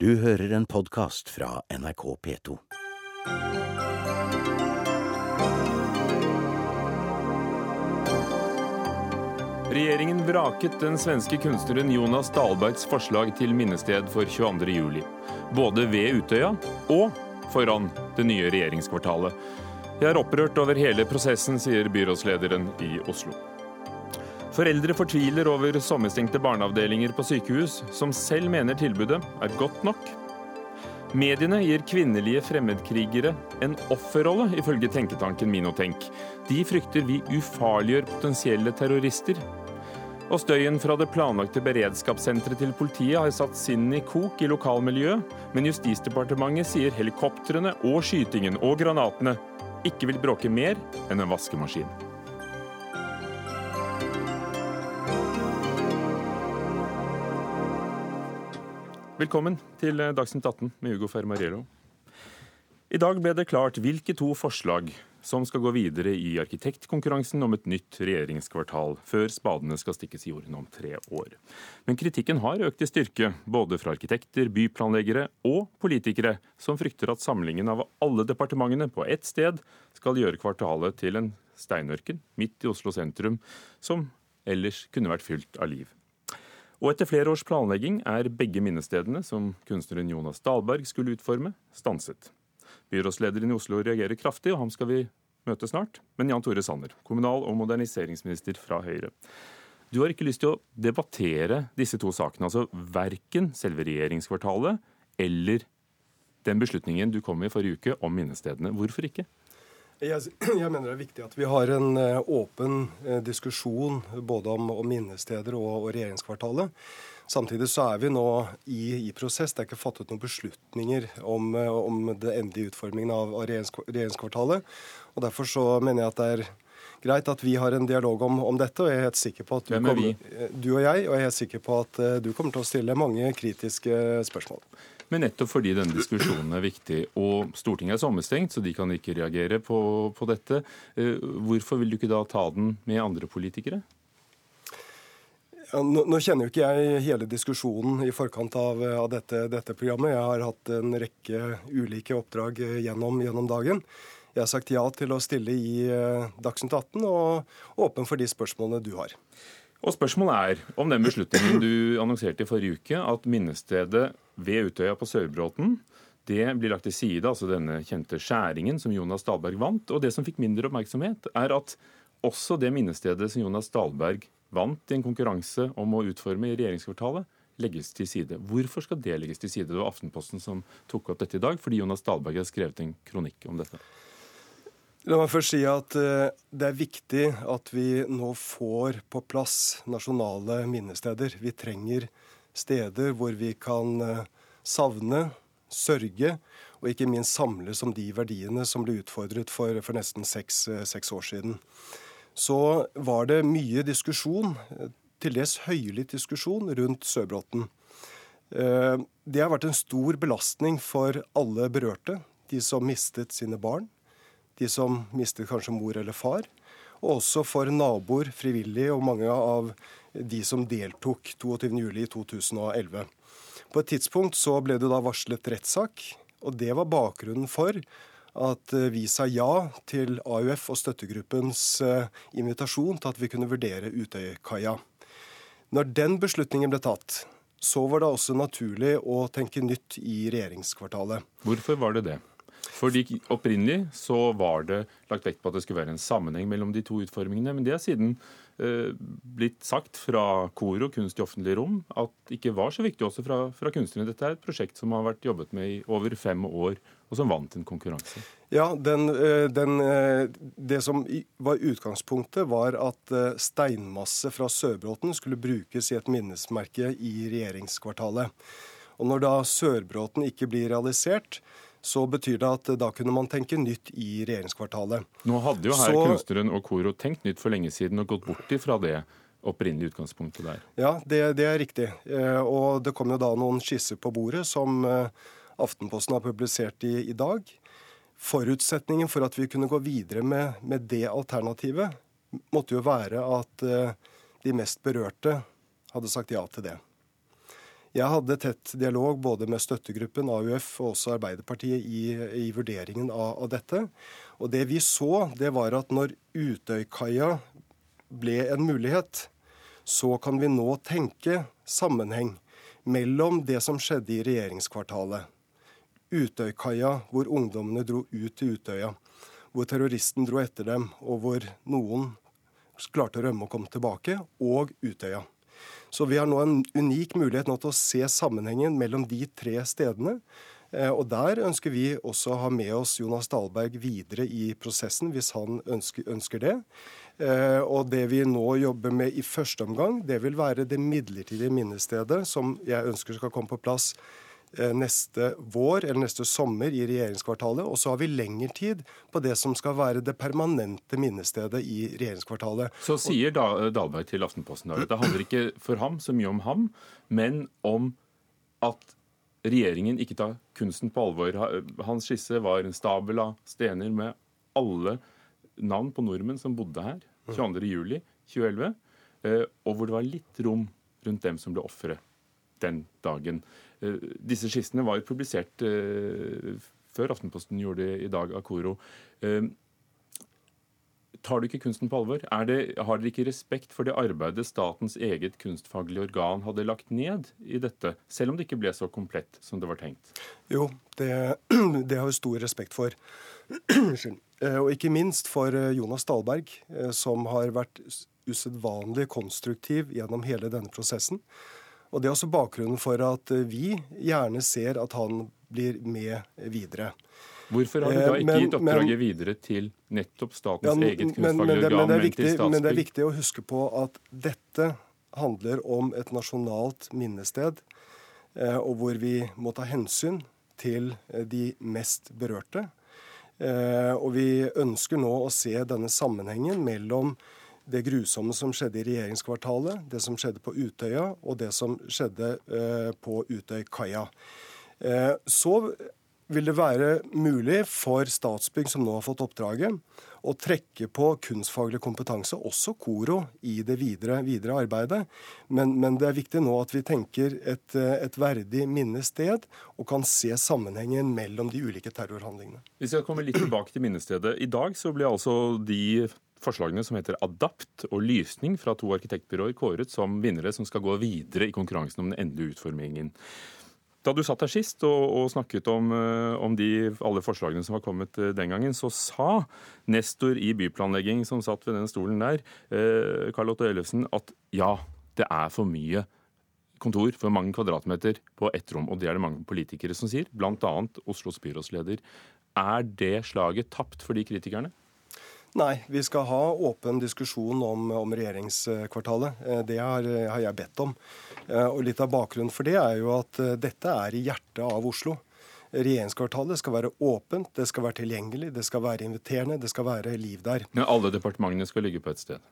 Du hører en podkast fra NRK P2. Regjeringen vraket den svenske kunstneren Jonas Dahlbergs forslag til minnested for 22. juli. Både ved Utøya og foran det nye regjeringskvartalet. Jeg er opprørt over hele prosessen, sier byrådslederen i Oslo. Foreldre fortviler over sommerstengte barneavdelinger på sykehus, som selv mener tilbudet er godt nok. Mediene gir kvinnelige fremmedkrigere en offerrolle, ifølge tenketanken Minotenk. De frykter vi ufarliggjør potensielle terrorister. Og støyen fra det planlagte beredskapssenteret til politiet har satt sinnet i kok i lokalmiljøet, men Justisdepartementet sier helikoptrene og skytingen og granatene ikke vil bråke mer enn en vaskemaskin. Velkommen til Dagsnytt 18 med Hugo Fermariello. I dag ble det klart hvilke to forslag som skal gå videre i arkitektkonkurransen om et nytt regjeringskvartal, før spadene skal stikkes i jorden om tre år. Men kritikken har økt i styrke, både fra arkitekter, byplanleggere og politikere, som frykter at samlingen av alle departementene på ett sted skal gjøre kvartalet til en steinørken midt i Oslo sentrum, som ellers kunne vært fylt av liv. Og etter flere års planlegging er begge minnestedene som kunstneren Jonas Dahlberg skulle utforme, stanset. Byrådslederen i Oslo reagerer kraftig, og ham skal vi møte snart. Men Jan Tore Sanner, kommunal- og moderniseringsminister fra Høyre. Du har ikke lyst til å debattere disse to sakene, altså verken selve regjeringskvartalet eller den beslutningen du kom i forrige uke om minnestedene. Hvorfor ikke? Jeg, jeg, mener det er viktig at vi har en uh, åpen uh, diskusjon både om, om minnesteder og, og, regjeringskvartalet. Samtidig så er vi nå i, i, prosess. Det er ikke fattet noen beslutninger om, uh, om det endelige utformingen av, av regjeringskvartalet. og Derfor så mener jeg at det er greit at vi har en dialog om, om dette. og jeg er helt sikker på at du, kommer, du og jeg, og jeg er helt sikker på at du kommer til å stille mange kritiske spørsmål. Men nettopp fordi denne diskusjonen er viktig, og Stortinget er sommerstengt, så de kan ikke reagere på, på dette, eh, hvorfor vil du ikke da ta den med andre politikere? Ja, nå, nå, kjenner jo ikke jeg hele diskusjonen i forkant av, av dette, dette, programmet. Jeg har hatt en rekke ulike oppdrag gjennom, gjennom, dagen. Jeg har sagt ja til å stille i uh, Dagsnytt 18 og åpen for de spørsmålene du har. Og Spørsmålet er om den beslutningen du annonserte i forrige uke, at minnestedet ved Utøya på Sørbråten det blir lagt til side, altså denne kjente skjæringen som Jonas Dahlberg vant. Og det som fikk mindre oppmerksomhet, er at også det minnestedet som Jonas Dahlberg vant i en konkurranse om å utforme i regjeringskvartalet, legges til side. Hvorfor skal det legges til side? Det var Aftenposten som tok opp dette i dag, fordi Jonas Dahlberg har skrevet en kronikk om dette. La meg først si at uh, det er viktig at vi nå får på plass nasjonale minnesteder. Vi trenger steder hvor vi kan uh, savne, sørge og ikke minst samles om de verdiene som ble utfordret for, for nesten seks, uh, seks, år siden. Så var det mye diskusjon, til dels høylytt diskusjon, rundt Sørbråten. Det har vært en stor belastning for alle berørte, de som mistet sine barn de som mistet kanskje mor eller far. Og også for naboer, frivillige og mange av de som deltok 22.07.2011. På et tidspunkt så ble det da varslet rettssak, og det var bakgrunnen for at eh, vi sa ja til AUF og støttegruppens eh, invitasjon til at vi kunne vurdere Utøykaia. Når den beslutningen ble tatt, så var det også naturlig å tenke nytt i regjeringskvartalet. Hvorfor var det det? Fordi Opprinnelig så var det lagt vekt på at det skulle være en sammenheng mellom de to utformingene. Men det er siden eh, blitt sagt fra KORO, Kunst i offentlig rom, at det ikke var så viktig også fra, fra kunstnerne. Dette er et prosjekt som har vært jobbet med i over fem år, og som vant en konkurranse. Ja, den, eh, den, eh, Det som var utgangspunktet, var at steinmasse fra Sørbråten skulle brukes i et minnesmerke i regjeringskvartalet. Og Når da Sørbråten ikke blir realisert, så betyr det at da kunne man tenke nytt i regjeringskvartalet. Nå hadde jo her så, kunstneren og Koro tenkt nytt for lenge siden og gått bort ifra det opprinnelige utgangspunktet der. Ja, det, det, er riktig. Eh, og det kom jo da noen skisser på bordet som eh, Aftenposten har publisert i, i dag. Forutsetningen for at vi kunne gå videre med, med det alternativet, måtte jo være at eh, de mest berørte hadde sagt ja til det. Jeg hadde tett dialog både med støttegruppen, AUF og også Arbeiderpartiet i, i vurderingen av, av, dette. Og det vi så, det var at når Utøykaia ble en mulighet, så kan vi nå tenke sammenheng mellom det som skjedde i regjeringskvartalet, Utøykaia, hvor ungdommene dro ut til Utøya, hvor terroristen dro etter dem, og hvor noen klarte å rømme og komme tilbake, og Utøya. Så vi har nå en unik mulighet nå til å se sammenhengen mellom de tre stedene. Eh, og Der ønsker vi også å ha med oss Jonas Dahlberg videre i prosessen, hvis han ønsker, ønsker det. Eh, og Det vi nå jobber med i første omgang, det vil være det midlertidige minnestedet, som jeg ønsker skal komme på plass neste vår eller neste sommer i regjeringskvartalet. Og så har vi lengre tid på det som skal være det permanente minnestedet i regjeringskvartalet. Så sier Dahlberg til Aftenposten at det handler ikke for ham så mye om ham, men om at regjeringen ikke tar kunsten på alvor. Hans skisse var en stabel av stener med alle navn på nordmenn som bodde her 22.07.2011, eh, og hvor det var litt rom rundt dem som ble ofre den dagen. Eh, disse skissene var jo publisert eh, før Aftenposten gjorde det i dag av Koro. Eh, tar du ikke kunsten på alvor? Det, har dere ikke respekt for det arbeidet statens eget kunstfaglige organ hadde lagt ned i dette, selv om det ikke ble så komplett som det var tenkt? Jo, det, det har vi stor respekt for. Og ikke minst for Jonas Dahlberg, som har vært usedvanlig konstruktiv gjennom hele denne prosessen. Og Det er også bakgrunnen for at eh, vi gjerne ser at han blir med videre. Hvorfor har du da eh, ikke men, gitt oppdraget men, videre til nettopp statens ja, eget kunstfaglige organ, men, viktig. Men det er viktig å huske på at dette handler om et nasjonalt minnested, eh, og hvor vi må ta hensyn til de mest berørte. Og vi ønsker nå å se denne sammenhengen mellom det grusomme som skjedde i regjeringskvartalet, det som skjedde på Utøya, og det som skjedde eh, på Utøykaia. Eh, så vil det være mulig for Statsbygg, som nå har fått oppdraget, å trekke på kunstfaglig kompetanse, også KORO, i det videre, videre arbeidet. Men, men, det er viktig nå at vi tenker et, et verdig minnested, og kan se sammenhengen mellom de ulike terrorhandlingene. Vi skal komme litt tilbake til minnestedet. I dag så ble altså de forslagene som heter Adapt og Lysning fra to arkitektbyråer kåret som vinnere som skal gå videre i konkurransen om den endelige utformingen. Da du satt her sist og, og snakket om, eh, om de, alle forslagene som var kommet eh, den gangen, så sa nestor i byplanlegging som satt ved den stolen der, eh, Karl Otto Ellefsen, at ja, det er for mye kontor, for mange kvadratmeter på ett rom. Og det er det mange politikere som sier, bl.a. Oslos byrådsleder. Er det slaget tapt for de kritikerne? Nei, vi skal ha åpen diskusjon om, om regjeringskvartalet. Eh, det har, har, jeg bedt om. Eh, og Litt av bakgrunnen for det er jo at eh, dette er i hjertet av Oslo. Regjeringskvartalet skal være åpent, det skal være tilgjengelig, det skal være inviterende, det skal være liv der. Men alle departementene skal ligge på et sted?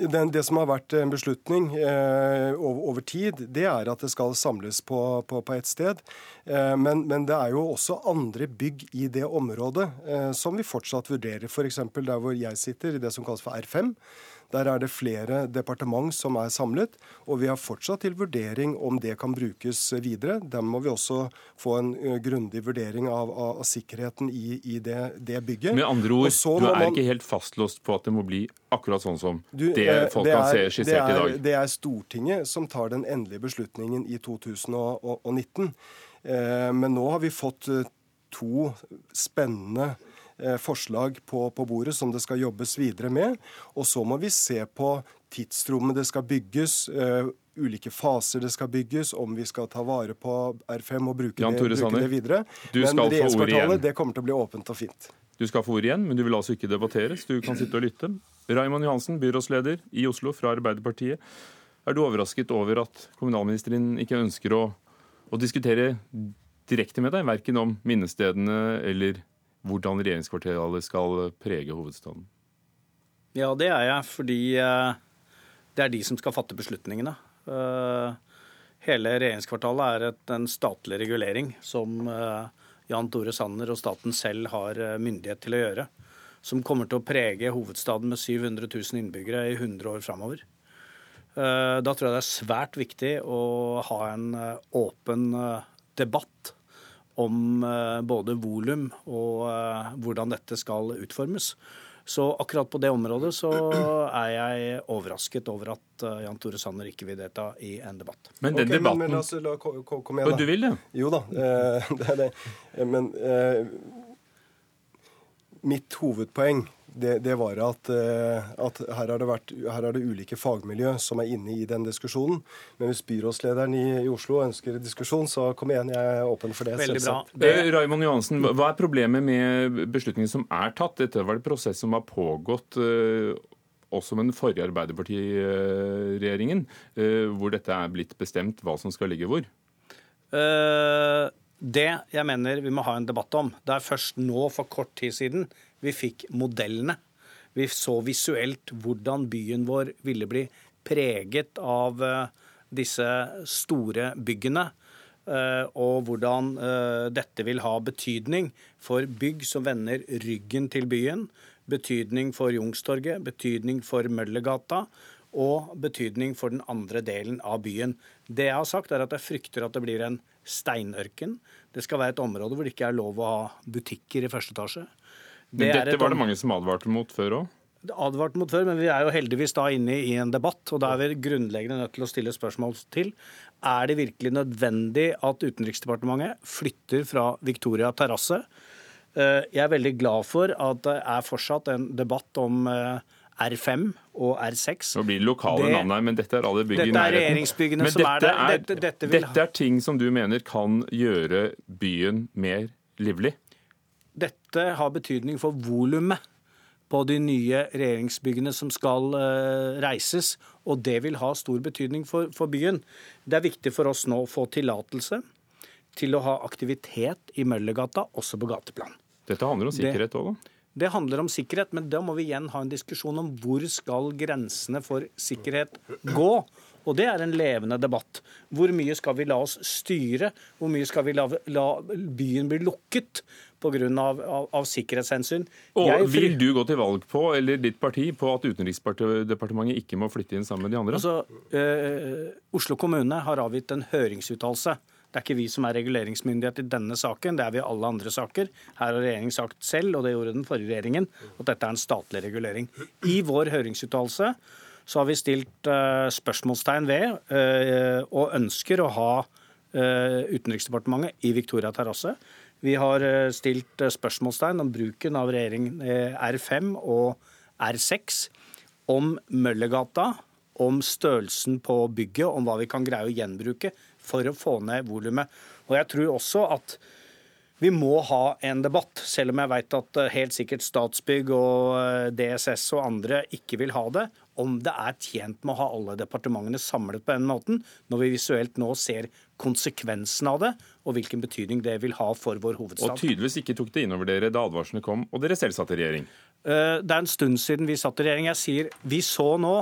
Den, det som har vært en beslutning eh, over, over, tid, det er at det skal samles på, på, på ett sted. Eh, men, men, det er jo også andre bygg i det området eh, som vi fortsatt vurderer. F.eks. der hvor jeg sitter, i det som kalles for R5. Der er det flere departement som er samlet, og vi har fortsatt til vurdering om det kan brukes videre. Der må vi også få en uh, grundig vurdering av, av, av sikkerheten i, i det, det, bygget. Med andre ord, du er man... ikke helt fastlåst på at det må bli akkurat sånn som du, det eh, folk det er, kan se skissert er, i dag? Det er Stortinget som tar den endelige beslutningen i 2019. Eh, men nå har vi fått eh, to spennende Eh, forslag på, på, bordet som det skal jobbes videre med. Og så må vi se på tidsrommet det skal bygges, uh, ulike faser det skal bygges, om vi skal ta vare på R5 og bruke, det, bruke det, videre. Men regjeringskvartalet det kommer til å bli åpent og fint. Du skal få ord igjen, men du vil altså ikke debatteres. Du kan sitte og lytte. Raymond Johansen, byrådsleder i Oslo fra Arbeiderpartiet. Er du overrasket over at kommunalministeren ikke ønsker å, å diskutere direkte med deg, verken om minnestedene eller hvordan regjeringskvartalet skal prege hovedstaden? Ja, det er jeg, fordi eh, det er de som skal fatte beslutningene. Eh, hele regjeringskvartalet er et, en statlig regulering som eh, Jan Tore Sanner og staten selv har myndighet til å gjøre. Som kommer til å prege hovedstaden med 700 000 innbyggere i 100 år framover. Da tror jeg det er svært viktig å ha en åpen debatt om både volum og hvordan dette skal utformes. Så akkurat på det området så er jeg overrasket over at Jan Tore Sanner ikke vil delta i en debatt. Men den okay, debatten... Men, men, altså, la, kom, kom igjen, da. Du vil det? Jo da, det er det. Men eh, mitt hovedpoeng det, det var at, eh, at her, har vært, her, er det ulike fagmiljø som er inne i den diskusjonen. Men hvis byrådslederen i, i Oslo ønsker diskusjon, så kom igjen, jeg er åpen for det. Veldig bra. Det... Eh, Raymond Johansen, hva er problemet med beslutningen som er tatt? Dette var en prosess som har pågått uh, også med den forrige Arbeiderpartiregjeringen, hvor dette er blitt bestemt hva som skal ligge hvor. Uh... Det jeg mener vi må ha en debatt om, det er først nå for kort tid siden vi fikk modellene. Vi så visuelt hvordan byen vår ville bli preget av eh, disse store byggene. Eh, og hvordan eh, dette vil ha betydning for bygg som vender ryggen til byen. Betydning for Jungstorget, betydning for Møllergata og betydning for den andre delen av byen. Det jeg har sagt, er at jeg frykter at det blir en steinørken. Det skal være et område hvor det ikke er lov å ha butikker i første etasje. Det men dette var det mange som advarte mot før òg? Advart mot før, men vi er jo heldigvis da inne i en debatt, og da er vi grunnleggende nødt til å stille spørsmål til. Er det virkelig nødvendig at Utenriksdepartementet flytter fra Victoria terrasse? Eh, jeg er veldig glad for at det er fortsatt en debatt om eh, R5 og R6. Nå blir det lokale det, navn her, men dette er alle bygg i nærheten. Dette er regjeringsbyggene men som er der. Er, dette, dette, dette er ting som du mener kan gjøre byen mer livlig? Dette har betydning for volumet på de nye regjeringsbyggene som skal uh, reises, og det vil ha stor betydning for, for byen. Det er viktig for oss nå å få tillatelse til å ha aktivitet i Møllergata, også på gateplan. Dette handler om sikkerhet òg, da? Det handler om sikkerhet, men da må vi igjen ha en diskusjon om hvor skal grensene for sikkerhet gå. Og det er en levende debatt. Hvor mye skal vi la oss styre? Hvor mye skal vi la, la byen bli lukket pga. Av, av, av sikkerhetshensyn? Og Jeg, Vil du gå til valg på, eller ditt parti, på at Utenriksdepartementet ikke må flytte inn sammen med de andre? Altså, øh, Oslo kommune har avgitt en høringsuttalelse det er ikke vi som er reguleringsmyndighet i denne saken, det er vi i alle andre saker. Her har regjeringen sagt selv, og det gjorde den forrige regjeringen, at dette er en statlig regulering. I vår høringsuttalelse så har vi stilt uh, spørsmålstegn ved uh, og ønsker å ha uh, Utenriksdepartementet i Victoria terrasse. Vi har stilt spørsmålstegn om bruken av regjering R5 og R6, om Møllergata, om størrelsen på bygget, om hva vi kan greie å gjenbruke for å få ned volumet. Og jeg tror også at vi må ha en debatt, selv om jeg vet at eh, helt sikkert Statsbygg og eh, DSS og andre ikke vil ha det, om det er tjent med å ha alle departementene samlet på den måten, når vi visuelt nå ser konsekvensen av det, og hvilken betydning det vil ha for vår hovedstad. Og tydeligvis ikke tok det inn over dere da advarslene kom, og dere selv satt i regjering? Eh, det er en stund siden vi satt i regjering. Jeg sier vi så nå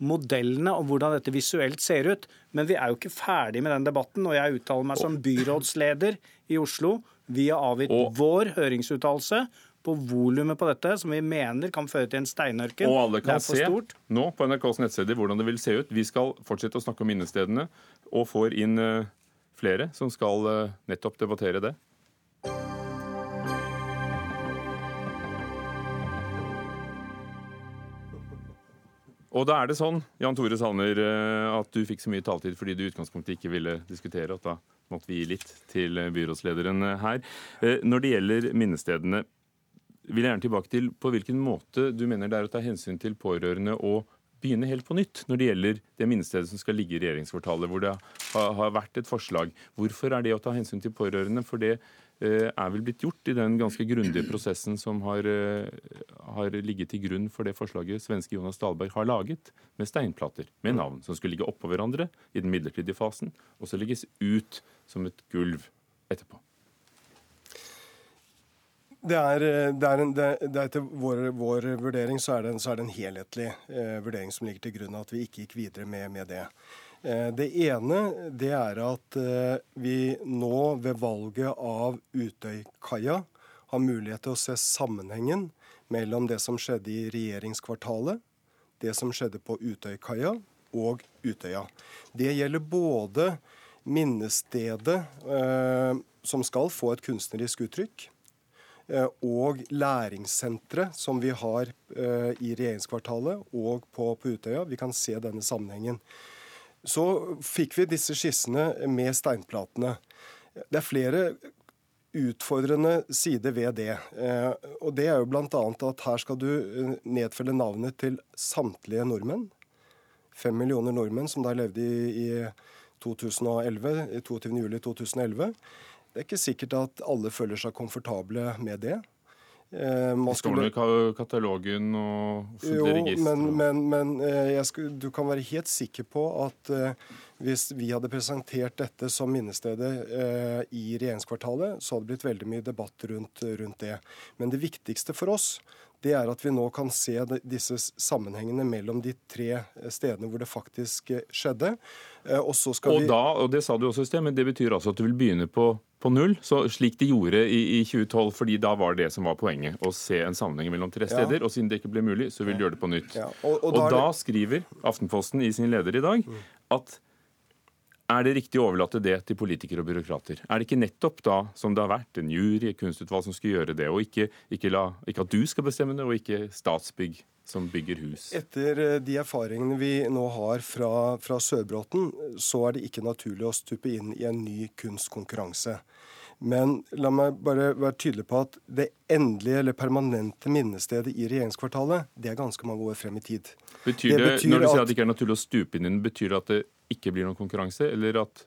modellene og hvordan dette visuelt ser ut. Men vi er jo ikke ferdig med den debatten. Og jeg uttaler meg som byrådsleder i Oslo. Vi har avgitt og... vår høringsuttalelse på volumet på dette, som vi mener kan føre til en steinørken. Og alle kan se nå på NRKs nettsider hvordan det vil se ut. Vi skal fortsette å snakke om minnestedene, og får inn uh, flere som skal uh, nettopp debattere det. Og da er det sånn, Jan Tore Sanner, eh, at du fikk så mye taletid fordi du i utgangspunktet ikke ville diskutere, og da måtte vi gi litt til byrådslederen her. Eh, når det gjelder minnestedene, vil jeg gjerne tilbake til på hvilken måte du mener det er å ta hensyn til pårørende og begynne helt på nytt når det gjelder det minnestedet som skal ligge i regjeringskvartalet, hvor det har vært et forslag. Hvorfor er det å ta hensyn til pårørende? For det Eh, er vel blitt gjort i den ganske grundige prosessen som har, eh, har, ligget til grunn for det forslaget svenske Jonas Dahlberg har laget, med steinplater med navn som skulle ligge oppå hverandre i den midlertidige fasen, og så legges ut som et gulv etterpå. Det er, eh, det er, en, det er Etter vår, vår, vurdering så er, det en, så er det en helhetlig eh, vurdering som ligger til grunn, at vi ikke gikk videre med, med det. Eh, det ene det er at eh, vi nå ved valget av Utøykaia har mulighet til å se sammenhengen mellom det som skjedde i regjeringskvartalet, det som skjedde på Utøykaia, og Utøya. Det gjelder både minnestedet, eh, som skal få et kunstnerisk uttrykk, og læringssenteret som vi har eh, i regjeringskvartalet og på, på Utøya. Vi kan se denne sammenhengen. Så fikk vi disse skissene med steinplatene. Det er flere utfordrende sider ved det. Eh, og det er jo bl.a. at her skal du eh, nedfelle navnet til samtlige nordmenn. Fem millioner nordmenn som da levde i, i 2011, 22.07.2011. Det er ikke sikkert at alle føler seg komfortable med det. Eh, det står noe i katalogen og offentlige register? Men, men, men eh, skulle, du kan være helt sikker på at eh, hvis vi hadde presentert dette som minnestedet eh, i regjeringskvartalet, så hadde det blitt veldig mye debatt rundt, rundt, det. Men det viktigste for oss det er at vi nå kan se disse sammenhengene mellom de tre stedene hvor det faktisk skjedde. Og, så skal og da, og det sa du også i sted, men det betyr altså at du vil begynne på på null, så slik de gjorde i, i, 2012. fordi da var det som var poenget. Å se en sammenheng mellom tre steder. Ja. Og siden det ikke ble mulig, så vil de gjøre det på nytt. Ja. Og, og, da, og da det... skriver Aftenposten i sin leder i dag mm. at er det riktig å overlate det til politikere og byråkrater? Er det ikke nettopp da, som det har vært, en jury, et kunstutvalg som skal gjøre det, og ikke, ikke, la, ikke at du skal bestemme det, og ikke Statsbygg som bygger hus? Etter eh, de erfaringene vi nå har fra, fra Sørbråten, så er det ikke naturlig å stupe inn i en ny kunstkonkurranse. Men la meg bare være tydelig på at det endelige eller permanente minnestedet i regjeringskvartalet, det er ganske mange år frem i tid. Betyr det, det betyr når du sier at det ikke er naturlig å stupe inn i den, betyr det at det ikke blir noen konkurranse, eller at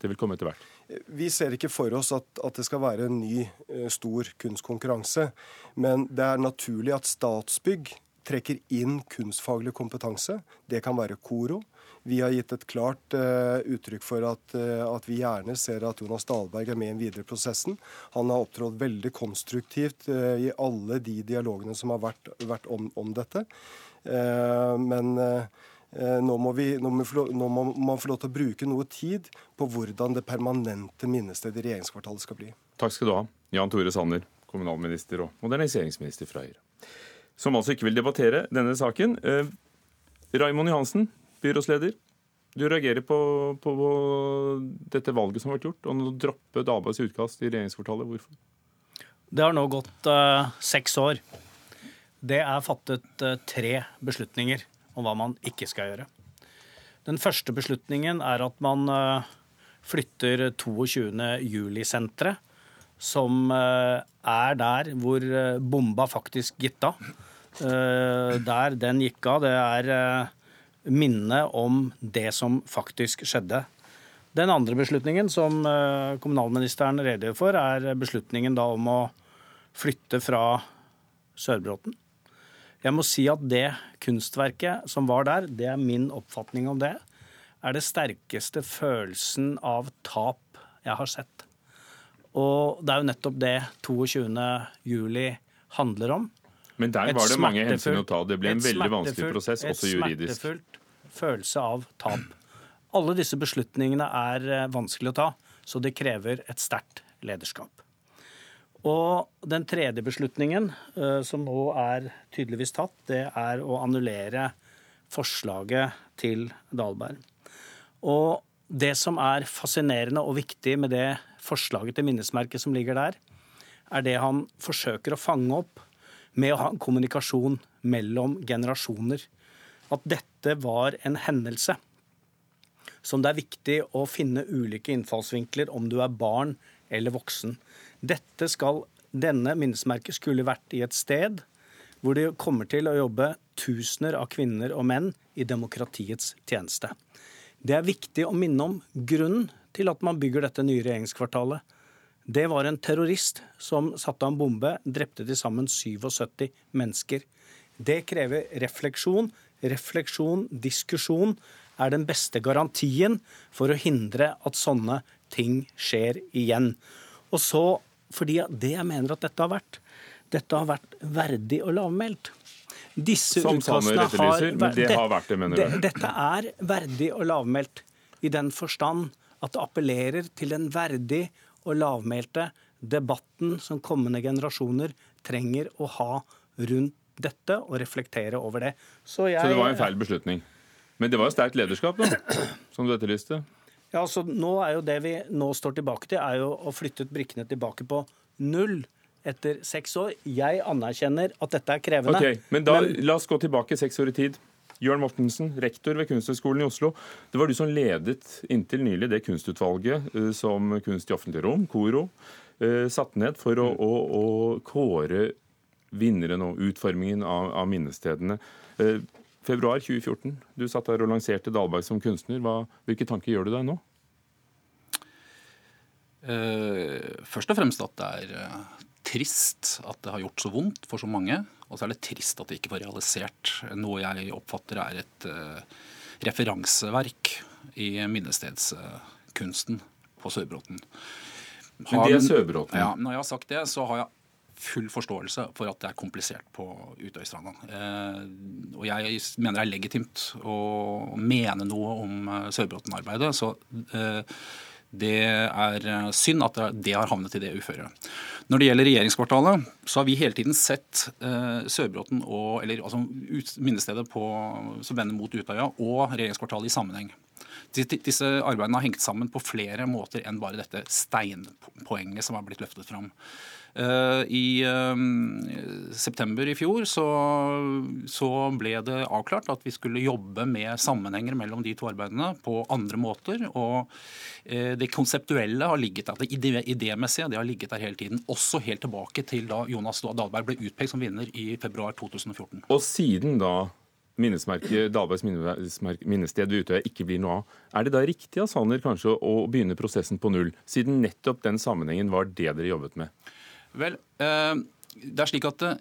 det vil komme etter hvert? Vi ser ikke for oss at, at det skal være en ny, eh, stor kunstkonkurranse. Men det er naturlig at Statsbygg trekker inn kunstfaglig kompetanse. Det kan være KORO. Vi har gitt et klart uh, uttrykk for at, uh, at, vi gjerne ser at Jonas Dahlberg er med i den videre prosessen. Han har opptrådt veldig konstruktivt uh, i alle de dialogene som har vært, vært om, om, dette. men nå må, vi, nå, må få, nå må, man få lov til å bruke noe tid på hvordan det permanente minnestedet i regjeringskvartalet skal bli. Takk skal du ha, Jan Tore Sanner, kommunalminister og moderniseringsminister fra Høyre. Som altså ikke vil debattere denne saken. Raimond Johansen, byrådsleder. Du reagerer på, på, dette valget som har vært gjort, og nå droppe Dabergs utkast i regjeringskvartalet. Hvorfor? Det har nå gått uh, seks år. Det er fattet uh, tre beslutninger om hva man ikke skal gjøre. Den første beslutningen er at man uh, flytter 22. juli-senteret, som er der hvor bomba faktisk gitt av. Der den gikk av, det er minne om det som faktisk skjedde. Den andre beslutningen som eh, kommunalministeren redegjør for, er beslutningen da om å flytte fra Sørbråten. Jeg må si at det kunstverket som var der, det er min oppfatning om det, er det sterkeste følelsen av tap jeg har sett. Og det er jo nettopp det 22. juli handler om. Men der var det mange hensyn å ta. Det ble en veldig vanskelig prosess, også juridisk. Et smertefullt følelse av tap. Alle disse beslutningene er eh, vanskelig å ta, så det krever et sterkt lederskap. Og den tredje beslutningen, eh, som nå er tydeligvis tatt, det er å annullere forslaget til Dahlberg. Og det som er fascinerende og viktig med det forslaget til minnesmerke som ligger der, er det han forsøker å fange opp med å ha en kommunikasjon mellom generasjoner at dette var en hendelse som det er viktig å finne ulike innfallsvinkler om du er barn eller voksen. Dette skal, denne minnesmerket skulle vært i et sted hvor det kommer til å jobbe tusener av kvinner og menn i demokratiets tjeneste. Det er viktig å minne om grunnen til at man bygger dette nye regjeringskvartalet. Det var en terrorist som satte av en bombe, drepte til sammen 77 mennesker. Det krever refleksjon, refleksjon, diskusjon er den beste garantien for å hindre at sånne ting skjer igjen. Og så, fordi det jeg mener at dette har vært, dette har vært verdig og lavmælt. Disse Som Sanner etterlyser, men det har vært det, mener du? Dette er verdig og lavmælt i den forstand at det appellerer til den verdig og lavmælte debatten som kommende generasjoner trenger å ha rundt dette og reflektere over det. Så, jeg, så det var en feil beslutning? Men det var jo sterkt lederskap, da, som du etterlyste? Ja, så nå er jo Det vi nå står tilbake til, er jo å flytte brikkene tilbake på null etter seks år. Jeg anerkjenner at dette er krevende. Okay, Men da, men... la oss gå tilbake seks år i tid. Jørn Mortensen, rektor ved Kunsthøgskolen i Oslo. Det var du som ledet inntil nylig det kunstutvalget eh, som Kunst i offentlig rom, KORO, eh, satte ned for å, å, å kåre vinneren og utformingen av, av minnestedene. Eh, februar 2014, du satt der og lanserte Dahlberg som kunstner. Hva, hvilke tanker gjør du deg nå? Eh, først og fremst at det er uh, trist at det har gjort så vondt for så mange. Og så er det trist at det ikke var realisert noe jeg oppfatter er et eh, referanseverk i minnestedskunsten på Sørbråten. Men det er Sørbråten? Ja, når jeg har sagt det, så har jeg full forståelse for at det er komplisert på Utøystranda. Eh, og jeg mener det er legitimt å mene noe om eh, Sørbråten-arbeidet. Så eh, det er synd at det har havnet i det uføret. Når det gjelder regjeringskvartalet, så har vi hele tiden sett Sørbråten og, eller altså minnestedet på, som vender mot Utøya, og regjeringskvartalet i sammenheng. Disse arbeidene har hengt sammen på flere måter enn bare dette steinpoenget som har blitt løftet fram. Eh, I ehm, september i fjor så, så, ble det avklart at vi skulle jobbe med sammenhenger mellom de to arbeidene på andre måter. og eh, Det konseptuelle har ligget der, det idémessige det har ligget der hele tiden. Også helt tilbake til da Jonas Dahlberg ble utpekt som vinner i februar 2014. Og siden da Dahlbergs minnested ved Utøya ikke blir noe av. Er det da riktig av Sanner kanskje å begynne prosessen på null, siden nettopp den sammenhengen var det dere jobbet med? Vel, eh, det er slik at Eh,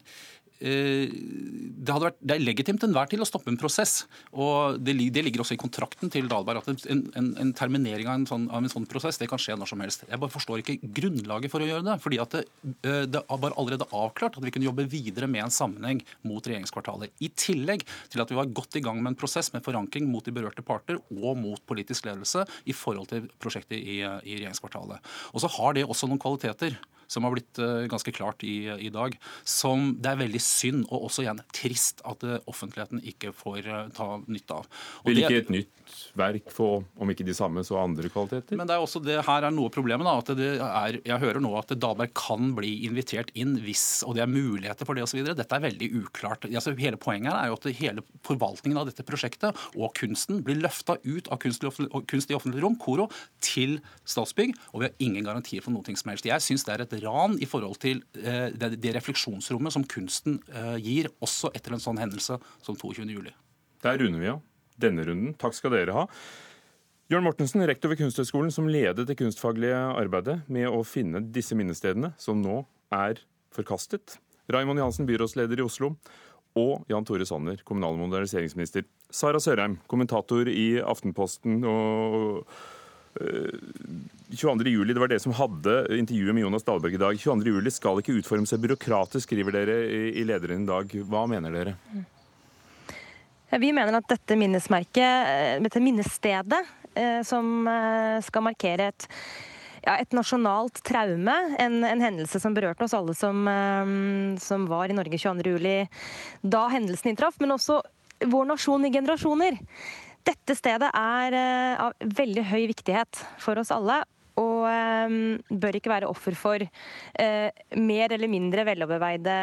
det, vært, det, er legitimt enhver til å stoppe en prosess. og Det, det ligger også i kontrakten til Dahlberg at en, en, en terminering av en, sånn, av en, sånn, prosess det kan skje når som helst. Jeg bare forstår ikke grunnlaget for å gjøre det. fordi at det, eh, det var allerede avklart at vi kunne jobbe videre med en sammenheng mot regjeringskvartalet. I tillegg til at vi var godt i gang med en prosess med forankring mot de berørte parter og mot politisk ledelse i forhold til prosjektet i, i regjeringskvartalet. Og så har det også noen kvaliteter som har blitt eh, ganske klart i, i dag, som det er veldig synd og også igjen trist at eh, offentligheten ikke får eh, ta nytte av. Og Vil ikke et nytt verk få, om ikke de samme, så andre kvaliteter? Men det er også det her er noe av problemet. da, at det er, Jeg hører nå at Dahlberg kan bli invitert inn hvis, og det er muligheter for det osv. Dette er veldig uklart. Altså, hele Poenget her er jo at hele forvaltningen av dette prosjektet og kunsten blir løfta ut av kunst i offentlig rom, KORO, til Statsbygg, og vi har ingen garantier for noe som helst. Jeg syns det er et ran i forhold til eh, det, det refleksjonsrommet som kunsten gir, også etter en sånn hendelse som 22.07. Der runder vi av denne runden. Takk skal dere ha. Jørn Mortensen, rektor ved Kunsthøgskolen, som ledet det kunstfaglige arbeidet med å finne disse minnestedene, som nå er forkastet. Raymond Johansen, byrådsleder i Oslo. Og Jan Tore Sanner, kommunal- og moderniseringsminister. Sara Sørheim, kommentator i Aftenposten. og 22. Eh, juli, Det var dere som hadde intervjuet med Jonas Dahlberg i dag. 22. juli skal ikke utforme seg byråkratisk, skriver dere i lederen i dag. Hva mener dere? Vi mener at dette minnesmerket, eh, dette minnestedet, eh, som skal markere et ja, et nasjonalt traume. En, en, hendelse som berørte oss alle som, som var i Norge 22.07. da hendelsen inntraff, men også vår nasjon i generasjoner. Dette stedet er eh, av veldig høy viktighet for oss alle. Og um, bør ikke være offer for uh, mer eller mindre veloverveide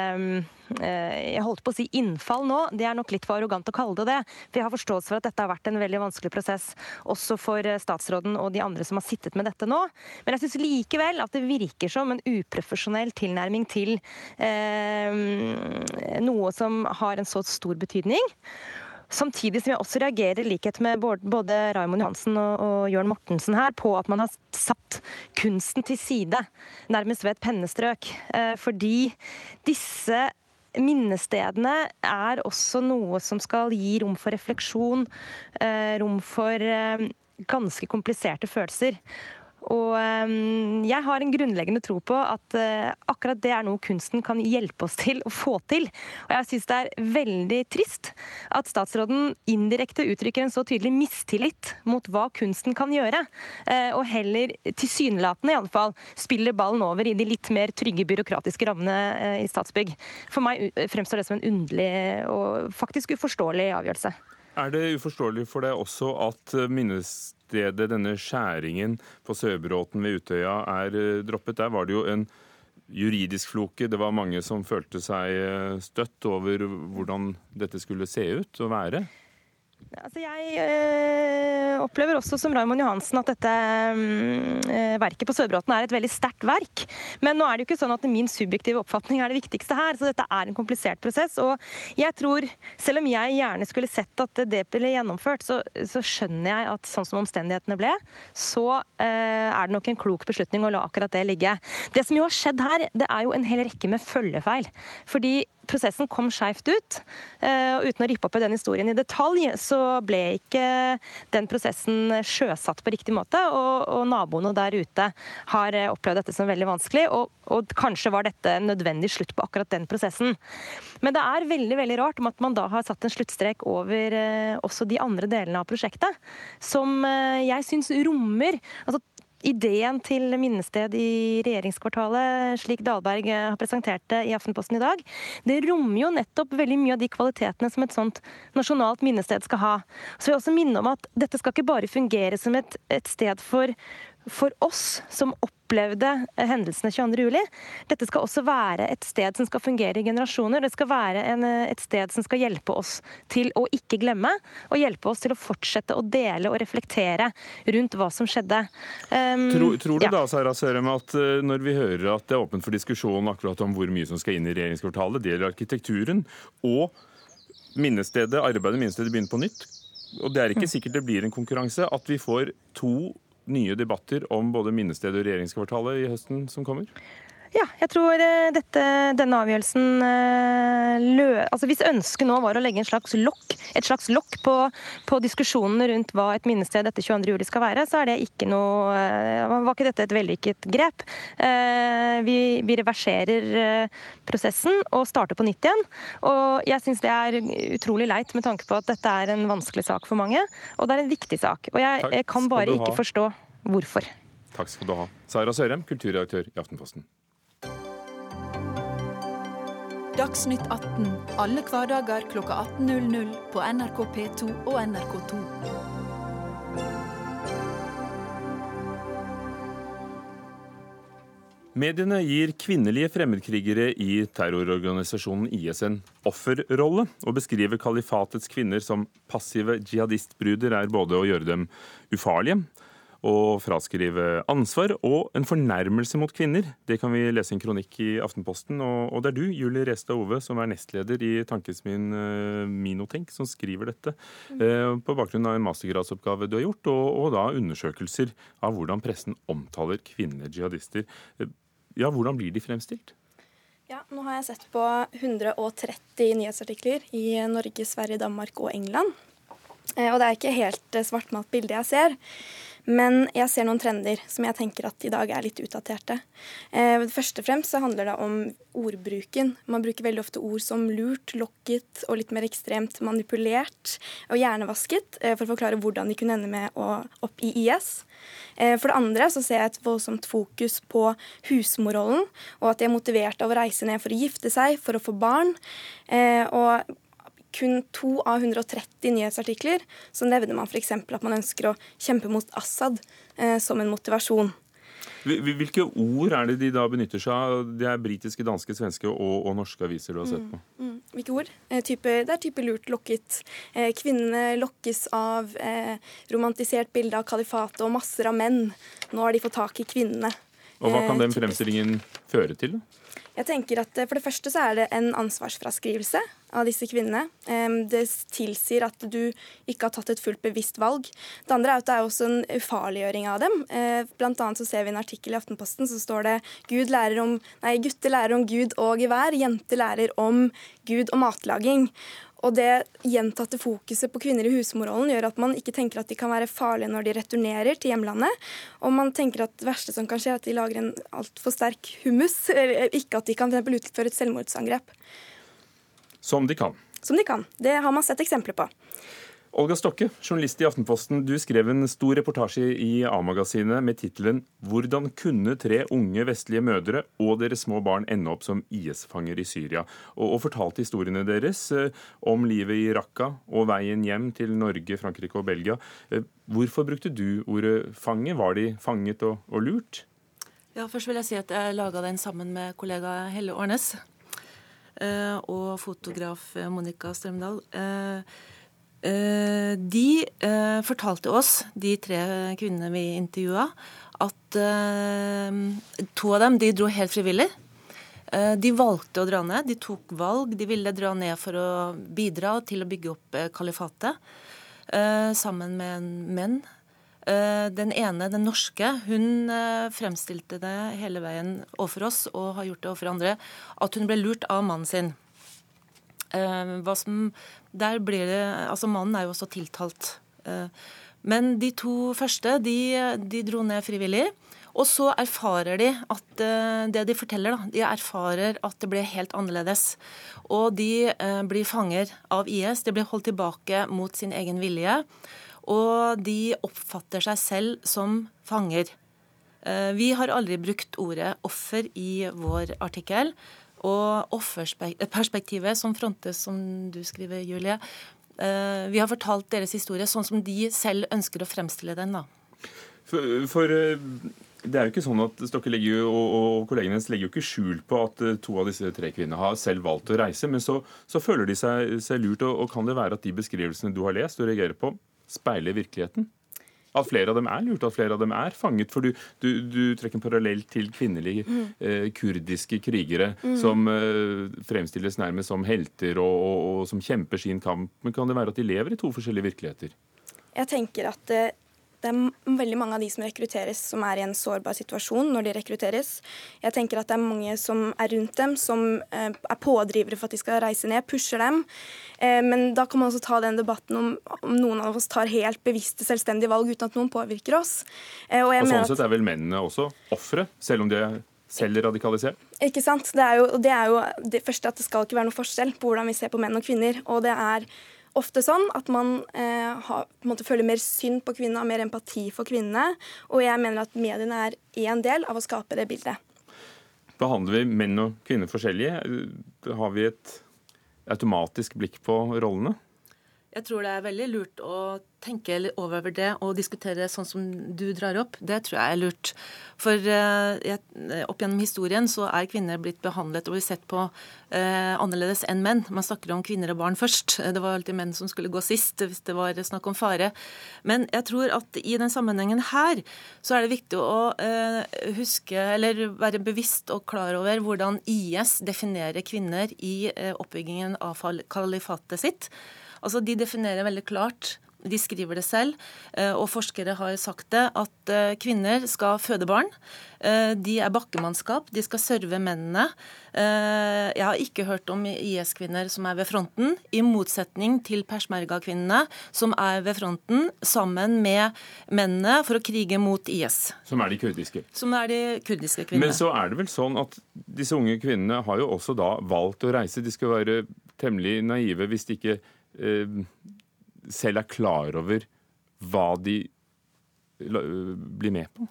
Jeg holdt på å si innfall nå, det er nok litt for arrogant å kalle det det. For jeg har forståelse for at dette har vært en veldig vanskelig prosess, også for statsråden og de andre som har sittet med dette nå. Men jeg syns likevel at det virker som en uprofesjonell tilnærming til noe som har en så stor betydning. Samtidig som jeg også reagerer, i likhet med både Raymond Johansen og, og Jørn Mortensen her, på at man har satt kunsten til side, nærmest ved et pennestrøk. Eh, fordi disse minnestedene er også noe som skal gi rom for refleksjon, eh, rom for eh, ganske kompliserte følelser. Og ehm, jeg har en grunnleggende tro på at eh, akkurat det er noe kunsten kan hjelpe oss til å få til. Og jeg syns det er veldig trist at statsråden indirekte uttrykker en så tydelig mistillit mot hva kunsten kan gjøre, eh, og heller tilsynelatende iallfall spiller ballen over i de litt mer trygge byråkratiske rammene eh, i Statsbygg. For meg fremstår det som en underlig og faktisk uforståelig avgjørelse. Er det uforståelig for deg også at minnestedet, denne skjæringen på Sørbråten ved Utøya, er droppet? Der var det jo en juridisk floke. Det var mange som følte seg støtt over hvordan dette skulle se ut og være. Altså jeg øh, opplever også som Raymond Johansen at dette øh, verket på Sørbråten er et veldig sterkt verk. Men nå er det jo ikke sånn at min subjektive oppfatning er det viktigste her. Så dette er en komplisert prosess. Og jeg tror, selv om jeg gjerne skulle sett at det ble gjennomført, så, så skjønner jeg at sånn som omstendighetene ble, så øh, er det nok en klok beslutning å la akkurat det ligge. Det som jo har skjedd her, det er jo en hel rekke med følgefeil. Fordi prosessen kom skeivt ut. og Uten å rippe opp i den historien i detalj, så ble ikke den prosessen sjøsatt på riktig måte. Og, og naboene der ute har opplevd dette som veldig vanskelig. Og, og, kanskje var dette en nødvendig slutt på akkurat den prosessen. Men det er veldig veldig rart om at man da har satt en sluttstrek over også de andre delene av prosjektet, som jeg syns rommer altså ideen til minnested i regjeringskvartalet, slik Dahlberg har presentert det i Aftenposten i dag, det rommer jo nettopp veldig mye av de kvalitetene som et sånt nasjonalt minnested skal ha. Så vil jeg også minne om at dette skal ikke bare fungere som et, et sted for for oss som opplevde hendelsene 22.07. Dette skal også være et sted som skal fungere i generasjoner. Det skal være en, et sted som skal hjelpe oss til å ikke glemme, og hjelpe oss til å fortsette å dele og reflektere rundt hva som skjedde. Um, tror, tror, du ja. da, Sara Sørem, at uh, når vi hører at det er åpent for diskusjon akkurat om hvor mye som skal inn i regjeringskvartalet, det gjelder arkitekturen, og minnestedet, arbeidet minnestedet begynner på nytt, og det er ikke sikkert det blir en konkurranse, at vi får to nye debatter om både minnestedet og regjeringskvartalet i høsten som kommer? Ja, jeg tror eh, dette, denne avgjørelsen eh, lø... Altså Hvis ønsket nå var å legge en slags lokk, et slags lokk på, på diskusjonene rundt hva et minnested etter 22.07 skal være, så er det ikke noe eh, Var ikke dette et vellykket grep? Vi, vi reverserer prosessen og starter på nytt igjen. Og jeg syns det er utrolig leit med tanke på at dette er en vanskelig sak for mange, og det er en viktig sak. Og jeg, jeg kan bare ikke forstå hvorfor. Takk skal du ha. Sara Sørem, kulturredaktør i Aftenposten. Dagsnytt 18 alle hverdager kl 18.00 på NRK P2 og NRK2. Mediene gir kvinnelige fremmedkrigere i terrororganisasjonen IS en offerrolle, og beskriver kalifatets kvinner som passive jihadistbruder er både å gjøre dem ufarlige å fraskrive ansvar og en fornærmelse mot kvinner. Det kan vi lese i en kronikk i Aftenposten. Og, det er du, Julie Restad Ove, som er nestleder i Tankesmien uh, Minotenk, som skriver dette. Uh, på bakgrunn av en mastergradsoppgave du har gjort, og, og, da undersøkelser av hvordan pressen omtaler kvinnelige jihadister. Uh, ja, hvordan blir de fremstilt? Ja, nå har jeg sett på 130 nyhetsartikler i Norge, Sverige, Danmark og England. Og det er ikke helt svartmalt bilde jeg ser. Men jeg ser noen trender som jeg tenker at i dag er litt utdaterte. Eh, først og fremst så handler det om ordbruken. Man bruker veldig ofte ord som lurt, lokket og litt mer ekstremt manipulert og hjernevasket eh, for å forklare hvordan de kunne ende med å opp i IS. Eh, for det andre så ser jeg et voldsomt fokus på husmorrollen, og at de er motivert av å reise ned for å gifte seg, for å få barn. Og kun to av 130 nyhetsartikler så nevner man f.eks. at man ønsker å kjempe mot Assad eh, som en motivasjon. Hvilke ord er det de da benytter seg av? Det er britiske, danske, svenske og, og norske aviser du har sett på. Mm, mm. Hvilke ord? Eh, type, det er type lurt lokket. Eh, kvinnene lokkes av eh, romantisert bilde av kalifatet og masser av menn. Nå har de fått tak i kvinnene. Og Hva kan den eh, fremstillingen føre til? Jeg tenker at eh, For det første så er det en ansvarsfraskrivelse av disse kvinnene. Det tilsier at du ikke har tatt et fullt bevisst valg. Det andre er at det er også en ufarliggjøring av dem. Eh, blant annet så ser vi en artikkel i Aftenposten så står det Gud lærer om, nei, gutter lærer om Gud og gevær, jenter lærer om Gud og matlaging. Og det gjentatte fokuset på kvinner i husmorrollen gjør at man ikke tenker at de kan være farlige når de returnerer til hjemlandet. Og man tenker at det verste som kan skje, er at de lager en altfor sterk hummus. Ikke at de kan for utføre et selvmordsangrep. Som de kan. Som de kan. Det har man sett eksempler på. Olga Stokke, journalist i Aftenposten. Du skrev en stor reportasje i A-magasinet med tittelen 'Hvordan kunne tre unge vestlige mødre og deres små barn ende opp som IS-fanger i Syria?' Og, og fortalte historiene deres eh, om livet i Raqqa og veien hjem til Norge, Frankrike og Belgia. Eh, hvorfor brukte du ordet 'fange'? Var de fanget og, og lurt? Ja, Først vil jeg si at jeg laga den sammen med kollega Helle Årnes eh, og fotograf Monica Strømdal. Eh, de eh, fortalte oss, de tre kvinnene vi intervjua, at eh, to av dem de dro helt frivillig. De valgte å dra ned. De tok valg. De ville dra ned for å bidra til å bygge opp kalifatet sammen med en menn. Den ene, den norske, hun fremstilte det hele veien overfor oss og har gjort det overfor andre, at hun ble lurt av mannen sin. Hva som der blir det Altså, mannen er jo også tiltalt. Eh, men de to første, de, de dro ned frivillig. Og så erfarer de at eh, det de forteller, da, de erfarer at det ble helt annerledes. Og de eh, blir fanger av IS. De blir holdt tilbake mot sin egen vilje. Og de oppfatter seg selv som fanger. Vi har aldri brukt ordet offer i vår artikkel. Og offerperspektivet som frontes, som du skriver, Julie. Eh, vi har fortalt deres historie sånn som de selv ønsker å fremstille den. da. For, for eh, det er jo ikke sånn at Stokke legger og, og kollegene hennes legger jo ikke skjul på at eh, to av disse tre kvinnene har selv valgt å reise, men så, så føler de seg, seg lurt. Og, og, kan det være at de beskrivelsene du har lest og reagerer på, speiler virkeligheten? At flere av dem er lurt, at flere av dem er fanget. For du, du, du trekker en parallell til kvinnelige mm. eh, kurdiske krigere mm. som eh, fremstilles nærmest som helter og, og, og, som kjemper sin kamp. Men kan det være at de lever i to forskjellige virkeligheter? Jeg tenker at eh, det er veldig mange av de som rekrutteres, som er i en sårbar situasjon når de rekrutteres. Jeg tenker at det er mange som er rundt dem, som eh, er pådrivere for at de skal reise ned, pusher dem. Eh, men da kan man også ta den debatten om, om noen av oss tar helt bevisste, selvstendige valg uten at noen påvirker oss. Eh, og, og sånn sett er vel mennene også ofre, selv om de er selv radikalisert? Ikke sant. Det er jo det, er jo det første at det skal ikke være noe forskjell på hvordan vi ser på menn og kvinner. og det er ofte sånn at man eh, har, føler mer synd på kvinnene og mer empati for kvinnene. Og jeg mener at mediene er én del av å skape det bildet. Behandler vi menn og kvinner forskjellige? Har vi et automatisk blikk på rollene? Jeg tror det er veldig lurt å tenke over det og diskutere sånn som du drar opp. Det tror jeg er lurt. For uh, opp gjennom historien så er kvinner blitt behandlet og blitt sett på eh, annerledes enn menn. Man snakker om kvinner og barn først. Det var alltid menn som skulle gå sist hvis det var snakk om fare. Men jeg tror at i den sammenhengen her så er det viktig å eh, huske, eller være bevisst og klar over hvordan IS definerer kvinner i oppbyggingen av kalifatet sitt. Altså, De definerer veldig klart de skriver det selv, eh, og forskere har sagt det, at eh, kvinner skal føde barn. Eh, de er bakkemannskap, de skal serve mennene. Jeg har ikke hørt om IS-kvinner som er ved fronten, i motsetning til persmerga-kvinnene, som er ved fronten sammen med mennene for å krige mot IS. Som er de kurdiske? Som er de kurdiske kvinnene. Men så er det vel sånn at disse unge kvinnene har jo også da valgt å reise. De skal være temmelig naive hvis de ikke selv er klar over hva de blir med på?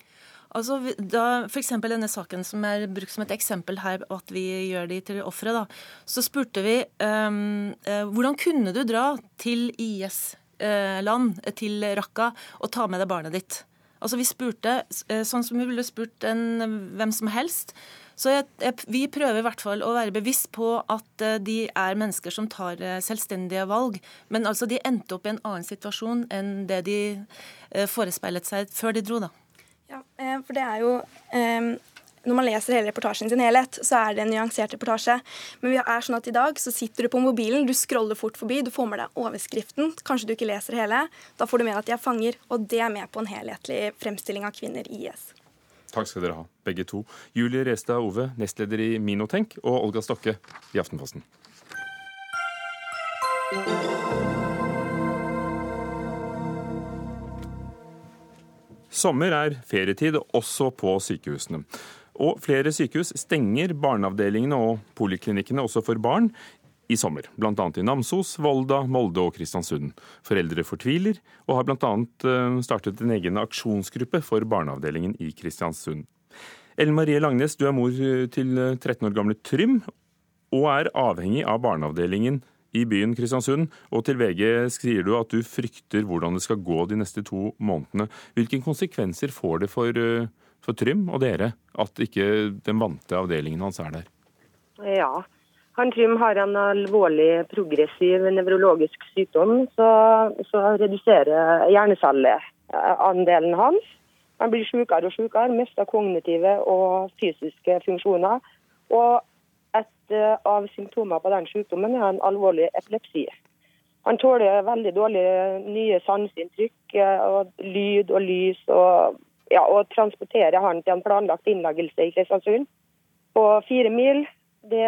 Altså, da eksempel denne saken som er brukt som et eksempel her, at vi gjør de til ofre, så spurte vi um, hvordan kunne du dra til IS-land, til Raqqa, og ta med deg barnet ditt? Altså, Vi spurte sånn som vi ville spurt en hvem som helst. Så jeg, jeg, vi prøver i hvert fall å være bevisst på at uh, de er mennesker som tar uh, selvstendige valg. Men altså de endte opp i en annen situasjon enn det de uh, forespeilet seg før de dro, da. Ja, for det er jo når man leser hele reportasjen sin helhet, så er det en nyansert reportasje. Men vi er sånn at i dag så sitter du på mobilen, du scroller fort forbi, du får med deg overskriften. Kanskje du ikke leser hele. Da får du med at de er fanger, og det er med på en helhetlig fremstilling av kvinner i IS. Takk skal dere ha, begge to. Julie Restad Ove, nestleder i Minotenk, og Olga Stokke i Aftenposten. Sommer er ferietid også på sykehusene. Og flere sykehus stenger barneavdelingene og poliklinikkene også for barn. I sommer, bl.a. i Namsos, Volda, Molde og Kristiansund. Foreldre fortviler, og har bl.a. Eh, startet en egen aksjonsgruppe for barneavdelingen i Kristiansund. Ellen Marie Langnes, du er mor til 13 år gamle Trym, og er avhengig av barneavdelingen i byen Kristiansund. Og til VG sier du at du frykter hvordan det skal gå de neste to månedene. Hvilke konsekvenser får det for, eh, for Trym og dere at ikke den vante avdelingen hans er der? Ja, han Trym har en alvorlig progressiv nevrologisk sykdom, så, så reduserer hjernecelleandelen hans. Han blir sykere og sykere, mister kognitive og fysiske funksjoner. Og et eh, av symptomer på den sykdommen er en alvorlig epilepsi. Han tåler veldig dårlig nye sanseinntrykk eh, og lyd og lys. Og, ja, og transporterer han til en planlagt innleggelse i Kristiansund på fire mil det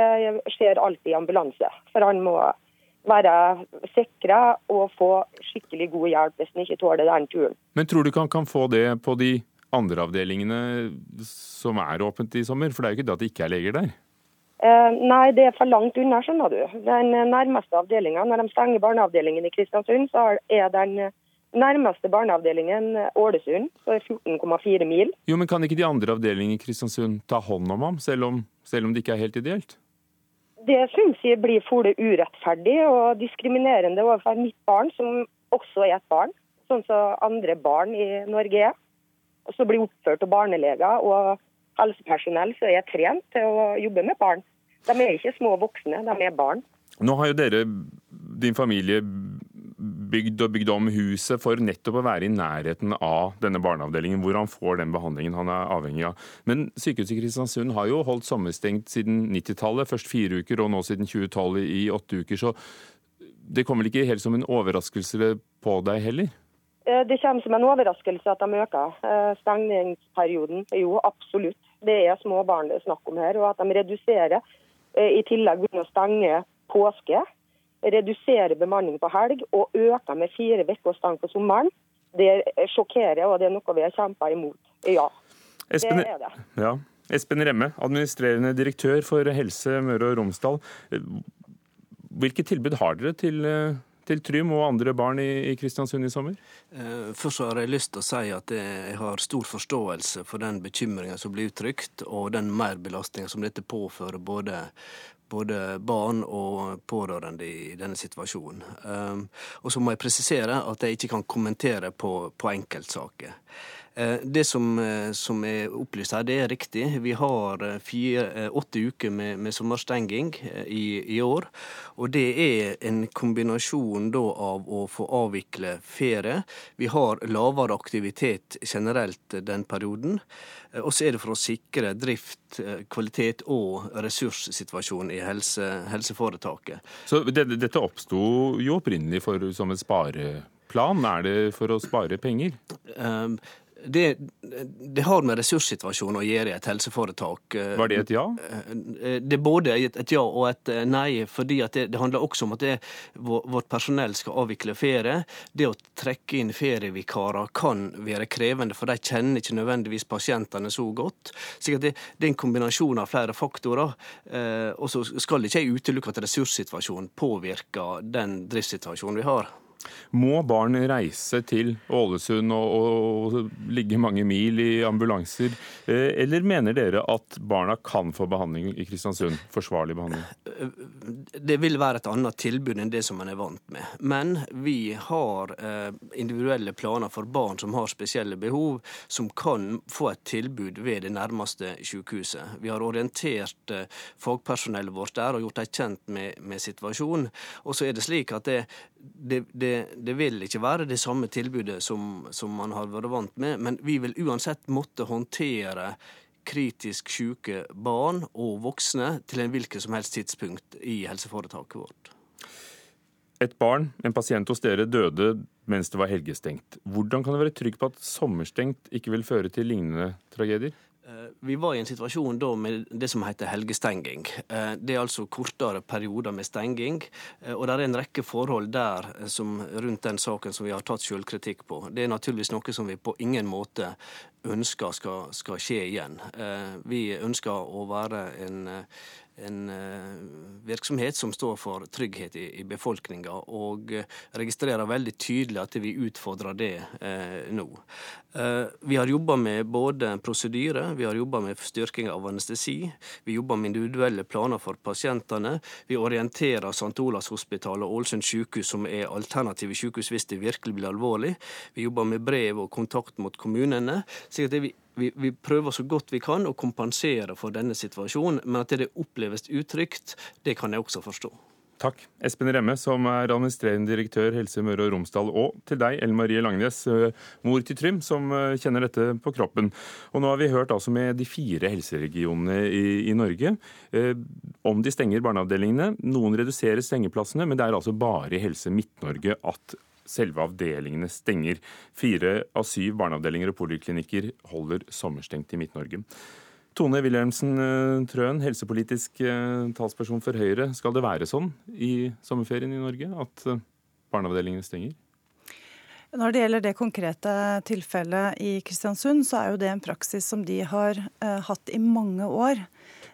skjer alltid i ambulanse. For han må være sikra og få skikkelig god hjelp hvis han ikke tåler den turen. Men tror du ikke han kan få det på de andre avdelingene som er åpent i sommer? For det er jo ikke det at det ikke er leger der? Eh, nei, det er for langt unna, skjønner du. Den nærmeste avdelinga, når de stenger barneavdelingen i Kristiansund, så er den nærmeste barneavdelingen Ålesund, så er 14,4 mil. Jo, men Kan ikke de andre avdelingene i Kristiansund ta hånd om ham, selv om, selv om det ikke er helt ideelt? Det syns jeg blir fole urettferdig og diskriminerende overfor mitt barn, som også er et barn, sånn som andre barn i Norge er. Og så blir oppført av barneleger og helsepersonell som er trent til å jobbe med barn. De er ikke små voksne, de er barn. Nå har jo dere, din familie, bygd og bygd om huset for nettopp å være i nærheten av denne barneavdelingen, hvor han får den behandlingen han er avhengig av. Men sykehuset i Kristiansund har jo holdt sommerstengt siden 90-tallet, først fire uker og nå siden 2012 i åtte uker. Så det kommer vel ikke helt som en overraskelse på deg heller? Eh, det kommer som en overraskelse at de øker eh, stengningsperioden. Jo, absolutt. Det er små barn det er snakk om her. Og at de reduserer, eh, i tillegg begynner å stenge påske redusere bemanning på helg og øke med fire uker stang på sommeren, det sjokkerer, og det er noe vi har kjempa imot. Ja, Espen, det er det. Ja. Espen Remme, administrerende direktør for Helse Møre og Romsdal. Hvilke tilbud har dere til, til Trym og andre barn i, Kristiansund i sommer? Eh, først har jeg lyst til å si at jeg har stor forståelse for den bekymringen som blir uttrykt, og den merbelastninga som dette påfører både både barn og pårørende i denne situasjonen. Um, og så må jeg presisere at jeg ikke kan kommentere på, på enkeltsaker. Eh, det som, eh, som, er opplyst her, det er riktig. Vi har eh, fire, åtte uker med, med sommerstenging i, i, år. Og det er en kombinasjon da av å få avvikle ferie. Vi har lavere aktivitet generelt den perioden. Og så er det for å sikre drift, kvalitet og ressurssituasjonen i helse, helseforetaket. Så det, dette oppsto jo opprinnelig for, som en spareplan. Er det for å spare penger? Um, det, det, har med ressurssituasjonen å gjøre i et helseforetak. Var det et ja? Eh, det er både et ja og et eh, nei. fordi det, det, handler også om at det, vårt personell skal avvikle ferie. Det å trekke inn ferievikarer kan være krevende, for de kjenner ikke nødvendigvis pasientene så godt. Så det, det, er en kombinasjon av flere faktorer. Eh, og så skal ikke jeg utelukke at ressurssituasjonen påvirker den driftssituasjonen vi har. Må barn reise til Ålesund og, og, ligge mange mil i ambulanser, eh, eller mener dere at barna kan få behandling i Kristiansund? Forsvarlig behandling? Det vil være et annet tilbud enn det som man er vant med. Men vi har eh, individuelle planer for barn som har spesielle behov, som kan få et tilbud ved det nærmeste sykehuset. Vi har orientert eh, fagpersonellet vårt der og gjort dem kjent med, med situasjonen. Og så er det slik at det, det, det, det, vil ikke være det samme tilbudet som, som, man har vært vant med, men vi vil uansett måtte håndtere kritisk syke barn og voksne til en hvilket som helst tidspunkt i helseforetaket vårt. Et barn, en pasient hos dere, døde mens det var helgestengt. Hvordan kan du være trygg på at sommerstengt ikke vil føre til lignende tragedier? Eh, vi var i en situasjon da med det som heter helgestenging. Eh, det er altså kortere perioder med stenging. Eh, og det er en rekke forhold der som, rundt den saken som vi har tatt selvkritikk på. Det er naturligvis noe som vi på ingen måte ønsker skal, skal skje igjen. Vi ønsker å være en en virksomhet som står for trygghet i, i befolkninga, og registrerer veldig tydelig at vi utfordrer det eh, nå. Eh, vi har jobba med både prosedyre, vi har jobba med styrking av anestesi, vi jobber med individuelle planer for pasientene. Vi orienterer St. Olavs hospital og Ålesund sykehus, som er alternative sykehus hvis det virkelig blir alvorlig. Vi jobber med brev og kontakt mot kommunene. slik at vi vi, vi, prøver så godt vi kan å kompensere for denne situasjonen, men at det oppleves utrygt, det kan jeg også forstå. Takk. Espen Remme, som er administrerende direktør Helse Møre og Romsdal, og til deg, Ellen Marie Langnes, eh, mor til Trym, som eh, kjenner dette på kroppen. Og nå har vi hørt altså med de fire helseregionene i, i Norge eh, om de stenger barneavdelingene. Noen reduserer sengeplassene, men det er altså bare i Helse Midt-Norge at selve avdelingene stenger. Fire av syv barneavdelinger og poliklinikker holder sommerstengt i Midt-Norge. Tone Wilhelmsen eh, Trøen, helsepolitisk eh, talsperson for Høyre. Skal det være sånn i sommerferien i Norge at eh, barneavdelingene stenger? Når det gjelder det konkrete tilfellet i Kristiansund, så er jo det en praksis som de har hatt i mange år.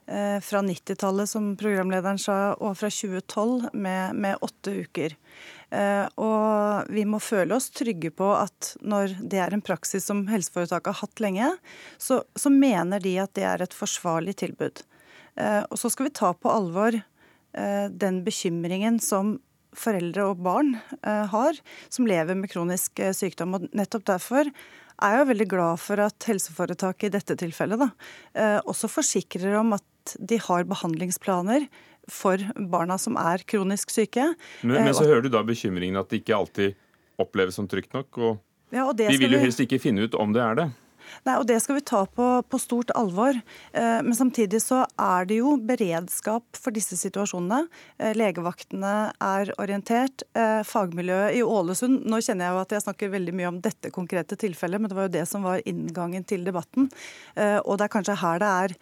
Eh, fra 90-tallet, som programlederen sa, og fra 2012 med, med åtte uker. Eh, og vi må føle oss trygge på at når det er en praksis som helseforetaket har hatt lenge, så, så mener de at det er et forsvarlig tilbud. Eh, og så skal vi ta på alvor den bekymringen som foreldre og barn har, som lever med kronisk sykdom. Og nettopp derfor er jo veldig glad for at helseforetaket i dette tilfellet da, også forsikrer om at de har behandlingsplaner for barna som er kronisk syke. Men, men så hører du da bekymringen at det ikke alltid oppleves som trygt nok. og, ja, og Vi vil jo helst ikke finne ut om det er det. Nei, og Det skal vi ta på, på stort alvor. Eh, men samtidig så er det jo beredskap for disse situasjonene. Eh, legevaktene er orientert. Eh, fagmiljøet i Ålesund Nå kjenner jeg jo at jeg snakker veldig mye om dette konkrete tilfellet, men det var jo det som var inngangen til debatten. Og det er kanskje her det er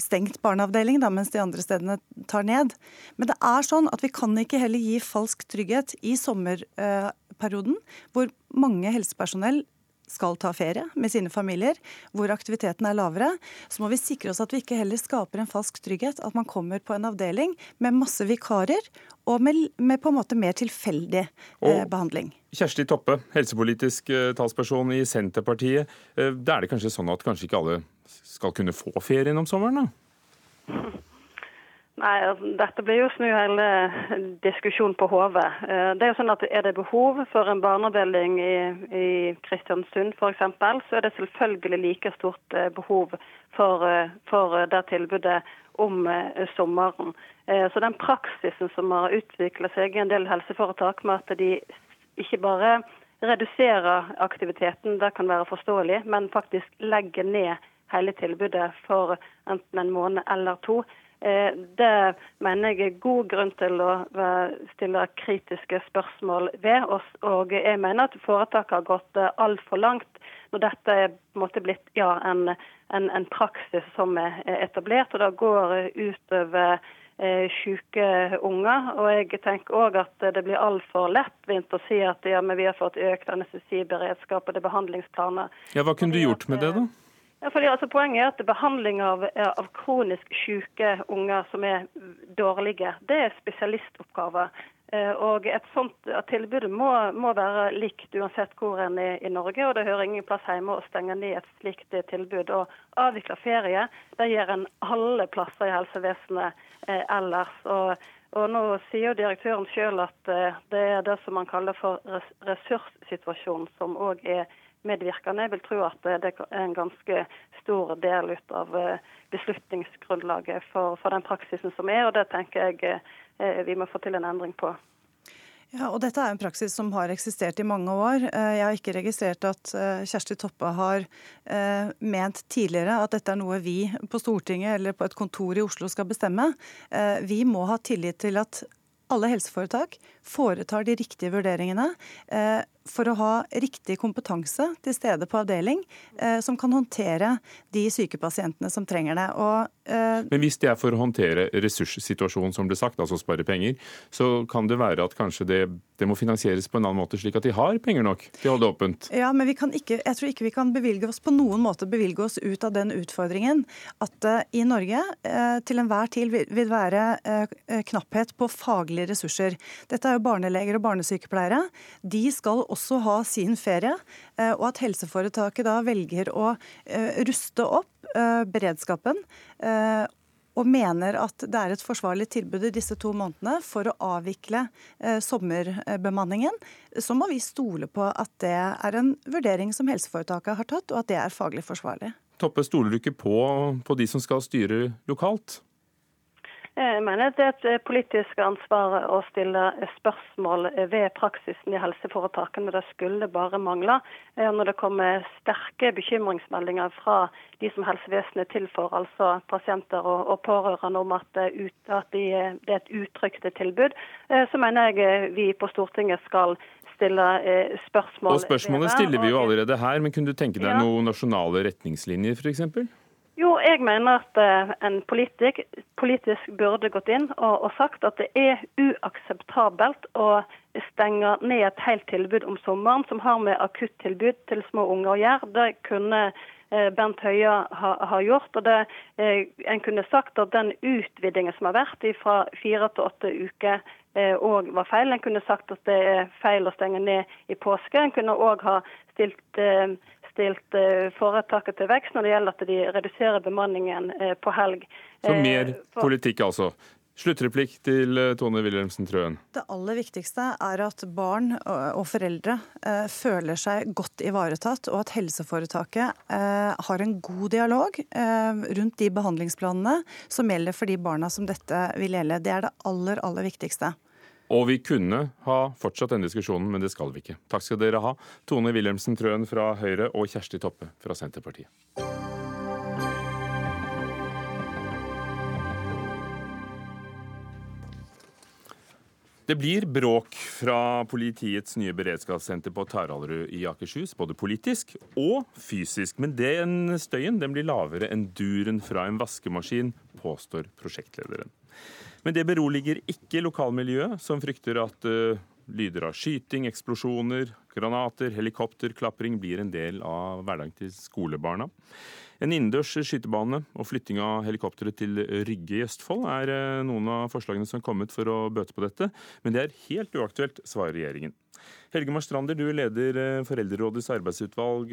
stengt barneavdeling, da, mens de andre stedene tar ned. Men det er sånn at vi kan ikke heller gi falsk trygghet i sommerperioden, hvor mange helsepersonell skal ta ferie med sine familier, hvor aktiviteten er lavere, så må vi sikre oss at vi ikke heller skaper en falsk trygghet. At man kommer på en avdeling med masse vikarer og med, med på en måte mer tilfeldig eh, behandling. Kjersti Toppe, helsepolitisk eh, talsperson i Senterpartiet. Eh, da er det kanskje sånn at kanskje ikke alle skal kunne få ferien om sommeren, da? Nei, altså, Dette blir jo snu hele diskusjonen på hodet. Eh, det Er jo sånn at er det behov for en barneavdeling i, i Kristiansund f.eks., så er det selvfølgelig like stort eh, behov for, eh, for det tilbudet om sommeren. Så den praksisen som har utvikla seg i en del helseforetak med at de ikke bare reduserer aktiviteten, det kan være forståelig, men faktisk legger ned hele tilbudet for enten en måned eller to. Eh, det mener jeg er god grunn til å stille kritiske spørsmål ved. Og jeg mener at foretaket har gått eh, altfor langt når dette er måte blitt ja, en, en, en, praksis som er etablert. Og det går utover eh, syke unger. Og jeg tenker òg at det blir altfor lettvint å si at ja, vi har fått økt anestesiberedskap og det er behandlingsplaner. Ja, Hva kunne du gjort med det, da? Ja, fordi altså, Poenget er at behandling av, av, kronisk syke unger som er dårlige, det er spesialistoppgaver. Eh, og et sånt tilbud må, må, være likt uansett hvor en er i Norge. og Det hører ingen plass hjemme å stenge ned et slikt tilbud. Og avvikle ferie det gjør en alle plasser i helsevesenet eh, ellers. Og, og Nå sier jo direktøren selv at eh, det er det som man kaller for ressurssituasjonen, som òg er medvirkende. Jeg vil tro at det er en ganske stor del av eh, beslutningsgrunnlaget for, for den praksisen som er, og det tenker jeg eh, vi må få til en endring på. Ja, og Dette er en praksis som har eksistert i mange år. Eh, jeg har ikke registrert at Kjersti Toppe har ment tidligere at dette er noe vi på Stortinget eller på et kontor i Oslo skal bestemme. Vi må ha tillit til at alle helseforetak foretar de riktige vurderingene for å ha riktig kompetanse til stede på avdeling, eh, som kan håndtere de syke pasientene som trenger det. Og, eh, Men hvis det er for å håndtere ressurssituasjonen, som ble sagt, altså spare penger, så kan det være at kanskje det, det, må finansieres på en annen måte, slik at de har penger nok til å holde åpent? Ja, men vi kan ikke, jeg tror ikke vi kan bevilge oss på noen måte bevilge oss ut av den utfordringen at det i Norge eh, til enhver tid vil være eh, knapphet på faglige ressurser. Dette er jo barneleger og barnesykepleiere. De skal også ha sin ferie. Eh, og at helseforetaket da velger å eh, ruste opp eh, beredskapen og mener at det er et forsvarlig tilbud i disse to månedene for å avvikle eh, sommerbemanningen, så må vi stole på at det er en vurdering som helseforetaket har tatt, og at det er faglig forsvarlig. Toppe, stoler du ikke på, på de som skal styre lokalt? Jeg mener det er et eh, politisk ansvar å stille spørsmål ved praksisen i helseforetakene. Det skulle bare mangle. Eh, når det kommer sterke bekymringsmeldinger fra de som helsevesenet tilfører, til for, altså pasienter og, og pårørende, om at, at de, det er et utrygt tilbud, eh, så mener jeg vi på Stortinget skal stille spørsmål. Og Spørsmålet stiller vi jo allerede her, men kunne du tenke deg noen nasjonale retningslinjer f.eks.? Jo, jeg mener at eh, en politisk, politisk burde gått inn og, og, sagt at det er uakseptabelt å stenge ned et helt tilbud om sommeren som har med akuttilbud til små unger å gjøre. Det kunne eh, Bernt Høie ha, ha, gjort. og det, eh, En kunne sagt at den utvidingen som har vært fra fire til åtte uker òg var feil. En kunne sagt at det er feil å stenge ned i påske. En kunne òg ha stilt stilt eh, foretaket til vekst når det gjelder at de reduserer bemanningen eh, på helg. Så eh, mer politikk, altså? Sluttreplikk til Tone Wilhelmsen Trøen. Det aller viktigste er at barn og foreldre føler seg godt ivaretatt, og at helseforetaket har en god dialog rundt de behandlingsplanene som gjelder for de barna som dette vil gjelde. Det er det aller, aller viktigste. Og vi kunne ha fortsatt denne diskusjonen, men det skal vi ikke. Takk skal dere ha, Tone Wilhelmsen Trøen fra Høyre og Kjersti Toppe fra Senterpartiet. Det blir bråk fra politiets nye beredskapssenter på Taraldrud i Akershus, både politisk og fysisk. Men den støyen den blir lavere enn duren fra en vaskemaskin, påstår prosjektlederen. Men det beroliger ikke lokalmiljøet, som frykter at uh, lyder av skyting, eksplosjoner, granater, helikopterklapring blir en del av hverdagen til skolebarna. En innendørs skytebane og flytting av helikopteret til Rygge i Østfold er uh, noen av forslagene som er kommet for å bøte på dette, men det er helt uaktuelt, svarer regjeringen. Helge Marstrander, du leder uh, Foreldrerådets arbeidsutvalg,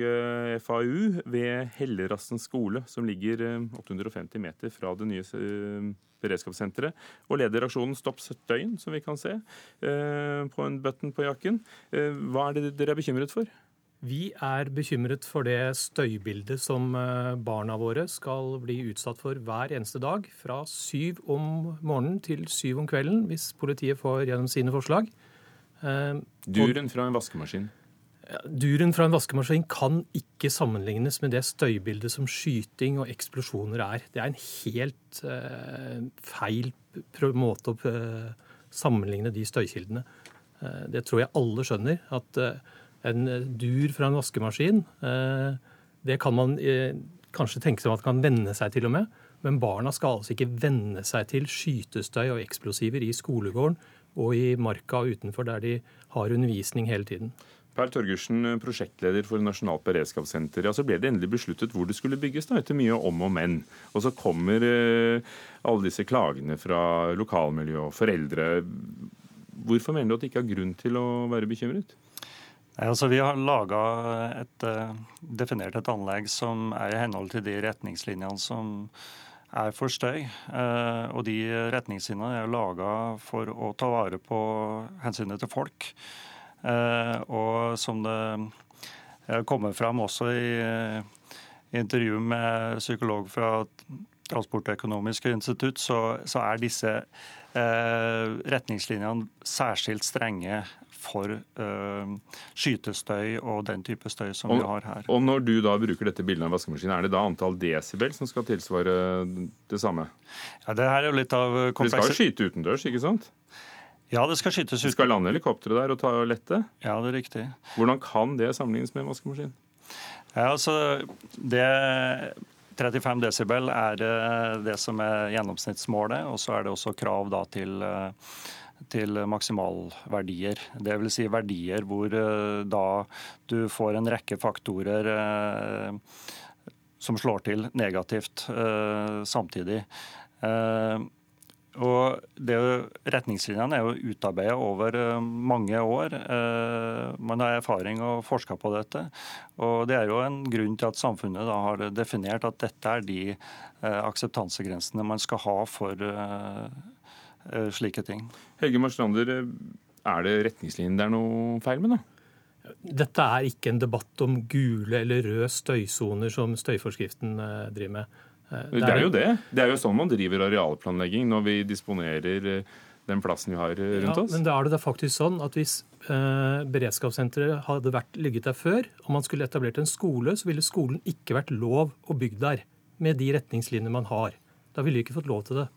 FAU, ved Hellerassen skole, som ligger 850 meter fra det nye beredskapssenteret, og leder aksjonen Stopp støyen, som vi kan se eh, på en button på jakken. Eh, hva er det dere er bekymret for? Vi er bekymret for det støybildet som eh, barna våre skal bli utsatt for hver eneste dag, fra syv om morgenen til syv om kvelden, hvis politiet får gjennom sine forslag. Duren fra en vaskemaskin? Duren fra en vaskemaskin kan ikke sammenlignes med det støybildet som skyting og eksplosjoner er. Det er en helt uh, feil måte å sammenligne de støykildene. Det tror jeg alle skjønner. At en dur fra en vaskemaskin, det kan man kanskje tenke seg at man kan venne seg til og med. Men barna skal altså ikke venne seg til skytestøy og eksplosiver i skolegården og i marka utenfor der de har undervisning hele tiden. Per Torgersen, prosjektleder for Nasjonalt beredskapssenter. Ja, så ble det endelig besluttet hvor det skulle bygges, da, etter mye om og men. Og så kommer eh, alle disse klagene fra lokalmiljø og foreldre. Hvorfor mener du at det ikke er grunn til å være bekymret? Altså Vi har et, uh, definert et anlegg som er i henhold til de retningslinjene som er for støy. Uh, og de retningslinjene er laga for å ta vare på hensynet til folk. Eh, og som det kommer fram også i, intervju med psykolog fra Transportøkonomisk institutt, så, så er disse eh, retningslinjene særskilt strenge for uh, skytestøy og den type støy som og, vi har her. Og Når du da bruker dette bildet av vaskemaskinen, er det da antall desibel som skal tilsvare det samme? Ja, det her er jo litt av komplekse... Du skal jo skyte utendørs, ikke sant? Ja, det skal skytes ut. Det skal lande helikoptre der og ta og lette? Ja, det er riktig. Hvordan kan det sammenlignes med en vaskemaskin? Ja, altså, det 35 desibel er det som er gjennomsnittsmålet, og så er det også krav da til til maksimalverdier. Dvs. Si verdier hvor da du får en rekke faktorer som slår til negativt samtidig. Og det, Retningslinjene er jo utarbeidet over eh, mange år. Eh, man har erfaring og forska på dette. Og Det er jo en grunn til at samfunnet har definert at dette er de eh, akseptansegrensene man skal ha for slike ting. Helge Marstrander, er det retningslinjen det er noe feil med? da? Dette er ikke en debatt om gule eller røde støysoner som støyforskriften driver med. Eh, det er jo det. Det er jo sånn man driver arealplanlegging når vi disponerer eh, den plassen vi har rundt oss. ja. Men da er det faktisk sånn at hvis eh, beredskapssenteret hadde vært, ligget der før, og man skulle etablert en skole, så ville skolen ikke vært lov å bygge der med de retningslinjer man har. Da ville de ikke fått lov til det.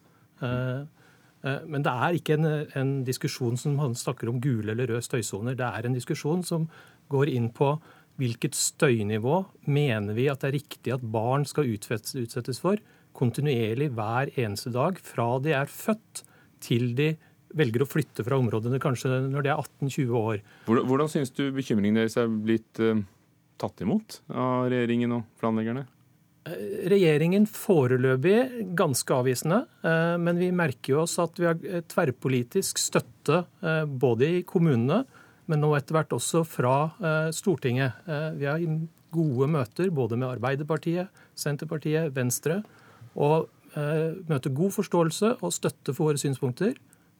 Eh, eh, men det er ikke en, en diskusjon som snakker om gule eller røde støysoner. Det er en diskusjon som går inn på Hvilket støynivå mener vi at det er riktig at barn skal utsettes for kontinuerlig hver eneste dag fra de er født til de velger å flytte fra områdene kanskje når de er 18-20 år. Hvordan, hvordan syns du bekymringen deres er blitt uh, tatt imot av regjeringen og planleggerne? Eh, regjeringen foreløpig ganske avvisende, uh, men vi merker jo oss at vi har tverrpolitisk støtte både i kommunene men nå etter hvert også fra eh, Stortinget. Eh, vi har gode møter både med Arbeiderpartiet, Senterpartiet, Venstre. Og eh, møter god forståelse og støtte for våre synspunkter.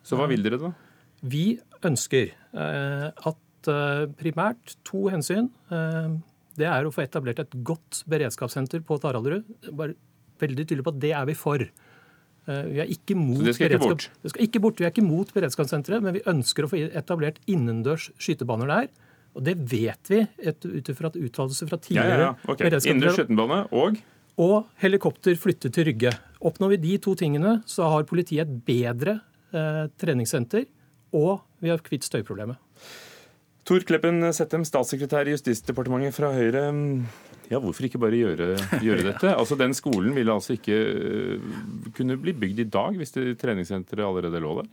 Så hva vil dere, da? Vi ønsker at primært to hensyn. Det er å få etablert et godt beredskapssenter på Taraldrud. Bare veldig tydelig på at det er vi for. Eh, vi er ikke mot det skal ikke bort? Det skal ikke bort. Vi er ikke mot beredskapssenteret, men vi ønsker å få etablert innendørs skytebaner der. Og det vet vi ut ifra uttalelser fra tidligere ja, ja, okay. Innendørs skytebane og? Og helikopter flyttet til Rygge. Oppnår vi de to tingene, så har politiet et bedre eh, treningssenter, og vi har kvitt støyproblemet. Tor Kleppen Settem, statssekretær i Justisdepartementet fra Høyre. Ja, Hvorfor ikke bare gjøre, gjøre dette? Altså, Den skolen ville altså ikke øh, kunne bli bygd i dag hvis det treningssenteret allerede lå der?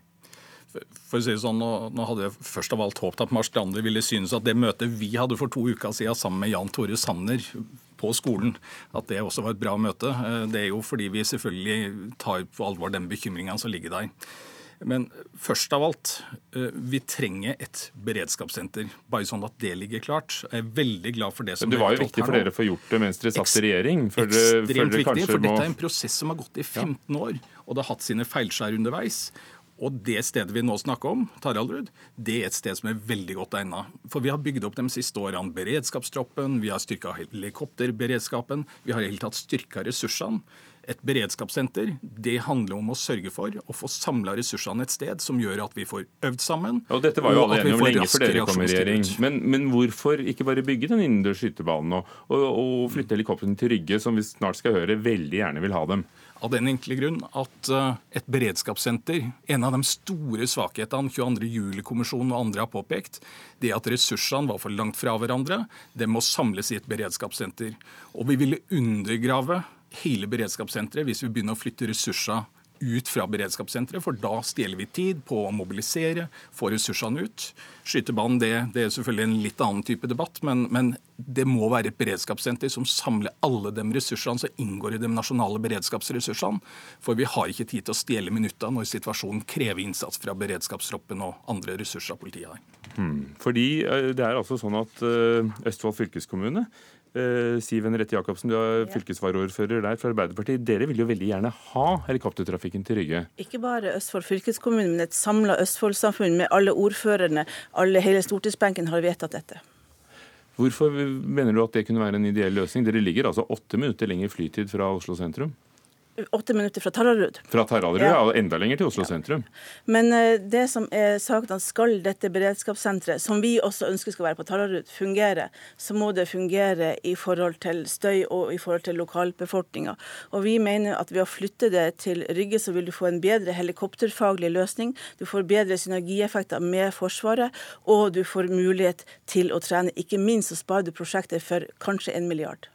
For å si det sånn, nå, nå hadde jeg først av alt håpet at Mars Strander ville synes at det møtet vi hadde for to uker siden sammen med Jan Tore Sanner på skolen, at det også var et bra møte. Eh, det er jo fordi vi selvfølgelig tar på alvor den bekymringa som ligger der. Men først av alt, eh, vi trenger et beredskapssenter. Bare sånn at det ligger klart. Jeg er veldig glad for det som Men Det var jo viktig for dere å få gjort det mens dere satt i regjering? For ekstremt viktig, for dette er en prosess som har gått i 15 år, og det har hatt sine feilskjær underveis. Og det stedet vi nå snakker om, Taraldrud, det er et sted som er veldig godt egnet. For vi har bygd opp de siste årene beredskapstroppen, vi har styrka helikopterberedskapen, vi har i hele tatt styrka ressursene. Et beredskapssenter det handler om å sørge for å få samla ressursene et sted som gjør at vi får øvd sammen. Og Dette var jo alle enige om lenge før dere kom i regjering. Men, men, hvorfor ikke bare bygge den innendørs skytebanen og, og, og flytte helikoptrene til Rygge, som vi snart skal høre veldig gjerne vil ha dem? Av den enkle grunn at eh, et beredskapssenter, en av de store svakhetene 22. juli-kommisjonen og andre har påpekt, det er at ressursene var for langt fra hverandre. De må samles i et beredskapssenter. Og vi ville undergrave hele beredskapssenteret hvis vi begynner å flytte ressurser ut fra beredskapssenteret, for da stjeler vi tid på å mobilisere, få ressursene ut. Skytebanen det, det er selvfølgelig en litt annen type debatt, men, men, det må være et beredskapssenter som samler alle de ressursene som inngår i de nasjonale beredskapsressursene. For vi har ikke tid til å stjele minutter når situasjonen krever innsats fra beredskapstroppen og andre ressurser politiet har. Hmm. Fordi eh, det er altså sånn at eh, Østfold fylkeskommune Siv Henriette Jacobsen, du er fylkesvaraordfører der fra Arbeiderpartiet. Dere vil jo veldig gjerne ha helikoptertrafikken til Rygge? Ikke bare Østfold fylkeskommune, men et samla Østfold-samfunn med alle ordførerne. Alle, hele stortingsbenken har vedtatt dette. Hvorfor mener du at det kunne være en ideell løsning? Dere ligger altså åtte minutter lenger flytid fra Oslo sentrum? Åtte minutter fra Taraldrud. Fra Taraldrud, ja. og enda lenger til Oslo sentrum. Men eh, det som er sagt, at skal dette beredskapssenteret, som vi også ønsker skal være på Taraldrud, fungere, så må det fungere i forhold til støy og i forhold til lokalbefolkninga. Og vi mener at ved å flytte det til Rygge, så vil du få en bedre helikopterfaglig løsning. Du får bedre synergieffekter med Forsvaret, og du får mulighet til å trene. Ikke minst så sparer du prosjekter for kanskje en milliard.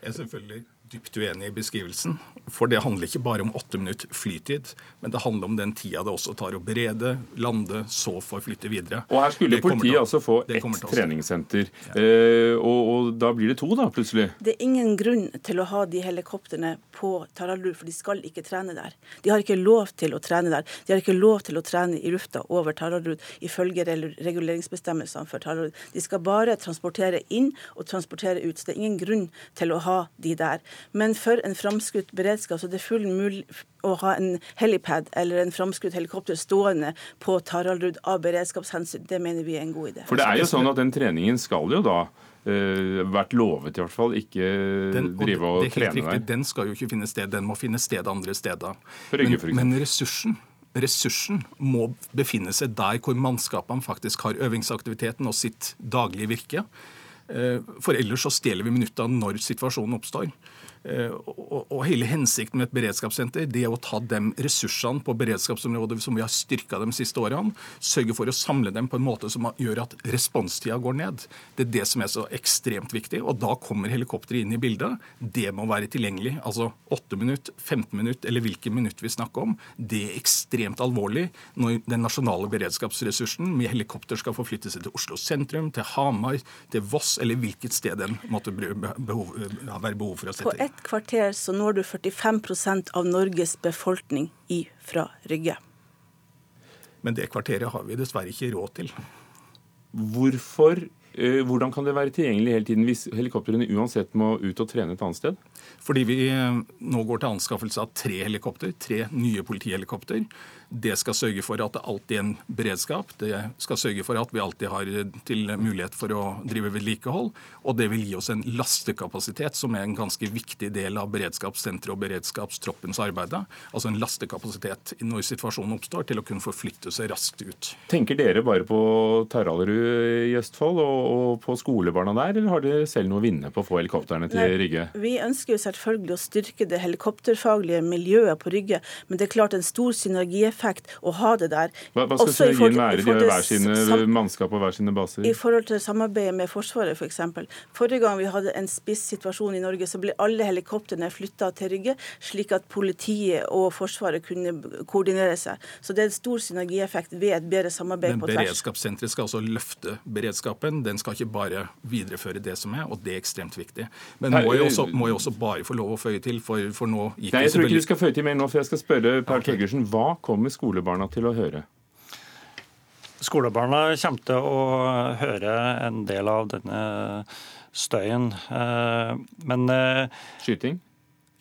Er selvfølgelig dypt uenig i beskrivelsen. For det handler ikke bare om åtte minutter flytid, men det handler om den tida det også tar å berede, lande, så få flytte videre. Og her skulle politiet å, altså få ett treningssenter. Ja. Eh, og, og, da blir det to, da, plutselig? Det er ingen grunn til å ha de helikoptrene på Taraldrud, for de skal ikke trene der. De har ikke lov til å trene der. De har ikke lov til å trene i lufta over Taraldrud ifølge reguleringsbestemmelsene for Taraldrud. De skal bare transportere inn og transportere ut. Så det er ingen grunn til å ha de der. Men for en framskutt beredskap så er det full mulig å ha en helipad eller en framskutt helikopter stående på Taraldrud av beredskapshensyn. Det mener vi er en god idé. For det er jo sånn at den treningen skal jo da Uh, vært lovet, i hvert fall. Ikke den, og drive og, det er helt trene riktig, Den skal jo ikke finne sted, den må finne sted andre steder. Men, men ressursen, ressursen må befinne seg der hvor mannskapene faktisk har øvingsaktiviteten og sitt daglige virke. Uh, for ellers så stjeler vi minutter når situasjonen oppstår. Eh, og hele hensikten med et beredskapssenter det er å ta de ressursene på beredskapsområdet som vi har styrka de siste årene, sørge for å samle dem på en måte som gjør at responstida går ned. Det er det som er så ekstremt viktig. Og da kommer helikopteret inn i bildet. Det må være tilgjengelig. Altså 8 minutter, 15 minutter eller hvilke minutter vi snakker om. Det er ekstremt alvorlig når den nasjonale beredskapsressursen med helikopter skal forflytte seg til Oslo sentrum, til Hamar, til Voss eller hvilket sted den måtte behov, være behov for å sette inn ett kvarter så når du 45% av Norges befolkning fra Rygge. Men det kvarteret har vi dessverre ikke råd til. Hvorfor, eh, hvordan kan det være tilgjengelig hele tiden hvis helikoptrene uansett må ut og trene et annet sted? Fordi vi eh, nå går til anskaffelse av tre helikopter, tre nye politihelikopter. Det skal sørge for at det alltid er en beredskap. Det skal sørge for at vi alltid har til mulighet for å drive vedlikehold. Og det vil gi oss en lastekapasitet, som er en ganske viktig del av beredskapssenteret og beredskapstroppens arbeid. Altså en lastekapasitet når situasjonen oppstår, til å kunne forflytte seg raskt ut. Tenker dere bare på Taraldrud i Østfold og på skolebarna der, eller har dere selv noe å vinne på å få helikoptrene til Rygge? Vi ønsker jo selvfølgelig å styrke det helikopterfaglige miljøet på Rygge, men det er klart en stor synergieffekt effekt å ha det der. Hva, hva skal synergien være? De har hver sine mannskap og hver sine baser? I forhold til samarbeidet med Forsvaret, f.eks. For eksempel. Forrige gang vi hadde en spissituasjon i Norge, så ble alle helikoptrene flytta til Rygge, slik at politiet og Forsvaret kunne koordinere seg. Så det er en stor synergieffekt ved et bedre samarbeid Men på tvers. Beredskapssenteret skal altså løfte beredskapen. Den skal ikke bare videreføre det som er, og det er ekstremt viktig. Men må jeg også, må jeg også bare få lov å føye til, for, for nå gikk Nei, Jeg tror ikke du skal føye til mer nå, for jeg skal spørre Per Torgersen. Hva kommer kommer skolebarna til å høre? Skolebarna kommer til å høre en del av denne støyen. Eh, men eh, Skyting?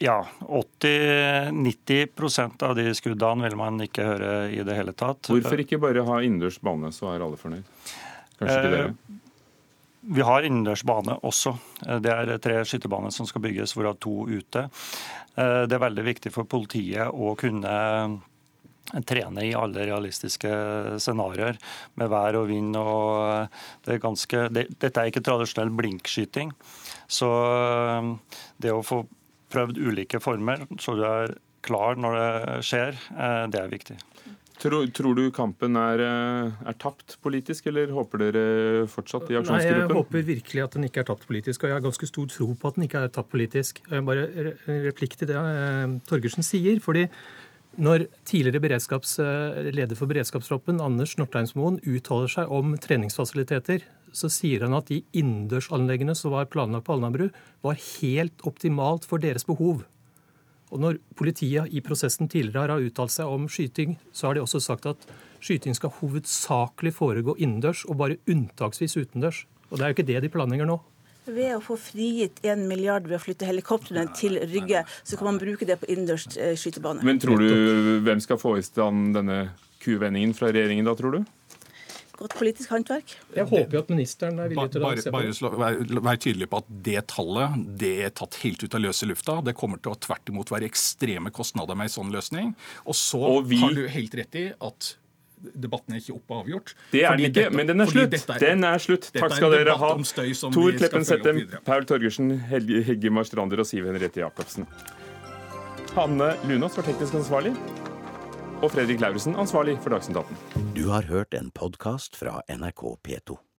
Ja. 80-90% av de skuddene vil man ikke høre i det hele tatt. Hvorfor ikke bare ha innendørs bane, så er alle fornøyd? Kanskje ikke dere? Eh, vi har innendørs bane også. Det er tre skytterbaner som skal bygges, hvorav to ute. Det er veldig viktig for politiet å kunne trene i alle realistiske scenarioer med vær og vind. og det er ganske, det, Dette er ikke tradisjonell blinkskyting. Så eh, det å få prøvd ulike former så du er klar når det skjer, eh, det er viktig. Tror, tror, du kampen er, eh, er, tapt politisk, eller håper dere fortsatt i aksjonsgruppen? Nei, Jeg håper virkelig at den ikke er tapt politisk, og jeg har ganske stor tro på at den ikke er tapt politisk. Bare replikk til det Torgersen sier. fordi når tidligere beredskapsleder for beredskapstroppen, Anders Northeinsmoen, uttaler seg om treningsfasiliteter, så sier han at de innendørsanleggene som var planlagt på Alnabru, var helt optimalt for deres behov. Og Når politiet i prosessen tidligere har uttalt seg om skyting, så har de også sagt at skyting skal hovedsakelig foregå innendørs og bare unntaksvis utendørs. Og Det er jo ikke det de planlegger nå. Ved å få frigitt en milliard ved å flytte helikoptrene til Rygge, så kan man bruke det på innendørs eh, skytebane. Men tror du hvem skal få i stand denne kuvendingen fra regjeringen da, tror du? godt politisk håndverk. Jeg håper jo at ministeren er villig til å bare, se på bare slå, vær, vær tydelig på at det tallet det er tatt helt ut av løse lufta. Det kommer til å tvert imot være ekstreme kostnader med en sånn løsning. Og så Og vi- har du helt rett i at debatten er ikke oppe og avgjort. Det er den ikke, dette- men den er slutt. Er, Den er slutt. Takk skal dere ha. om Tor Kleppen Settem. Paul Torgersen, Helge, Hegge Marstrander og Siv Henriette Jacobsen. Hanne Lunås var teknisk ansvarlig. Og Fredrik Lauritzen ansvarlig for Dagsnytt 18. Du har hørt en podkast fra NRK P2.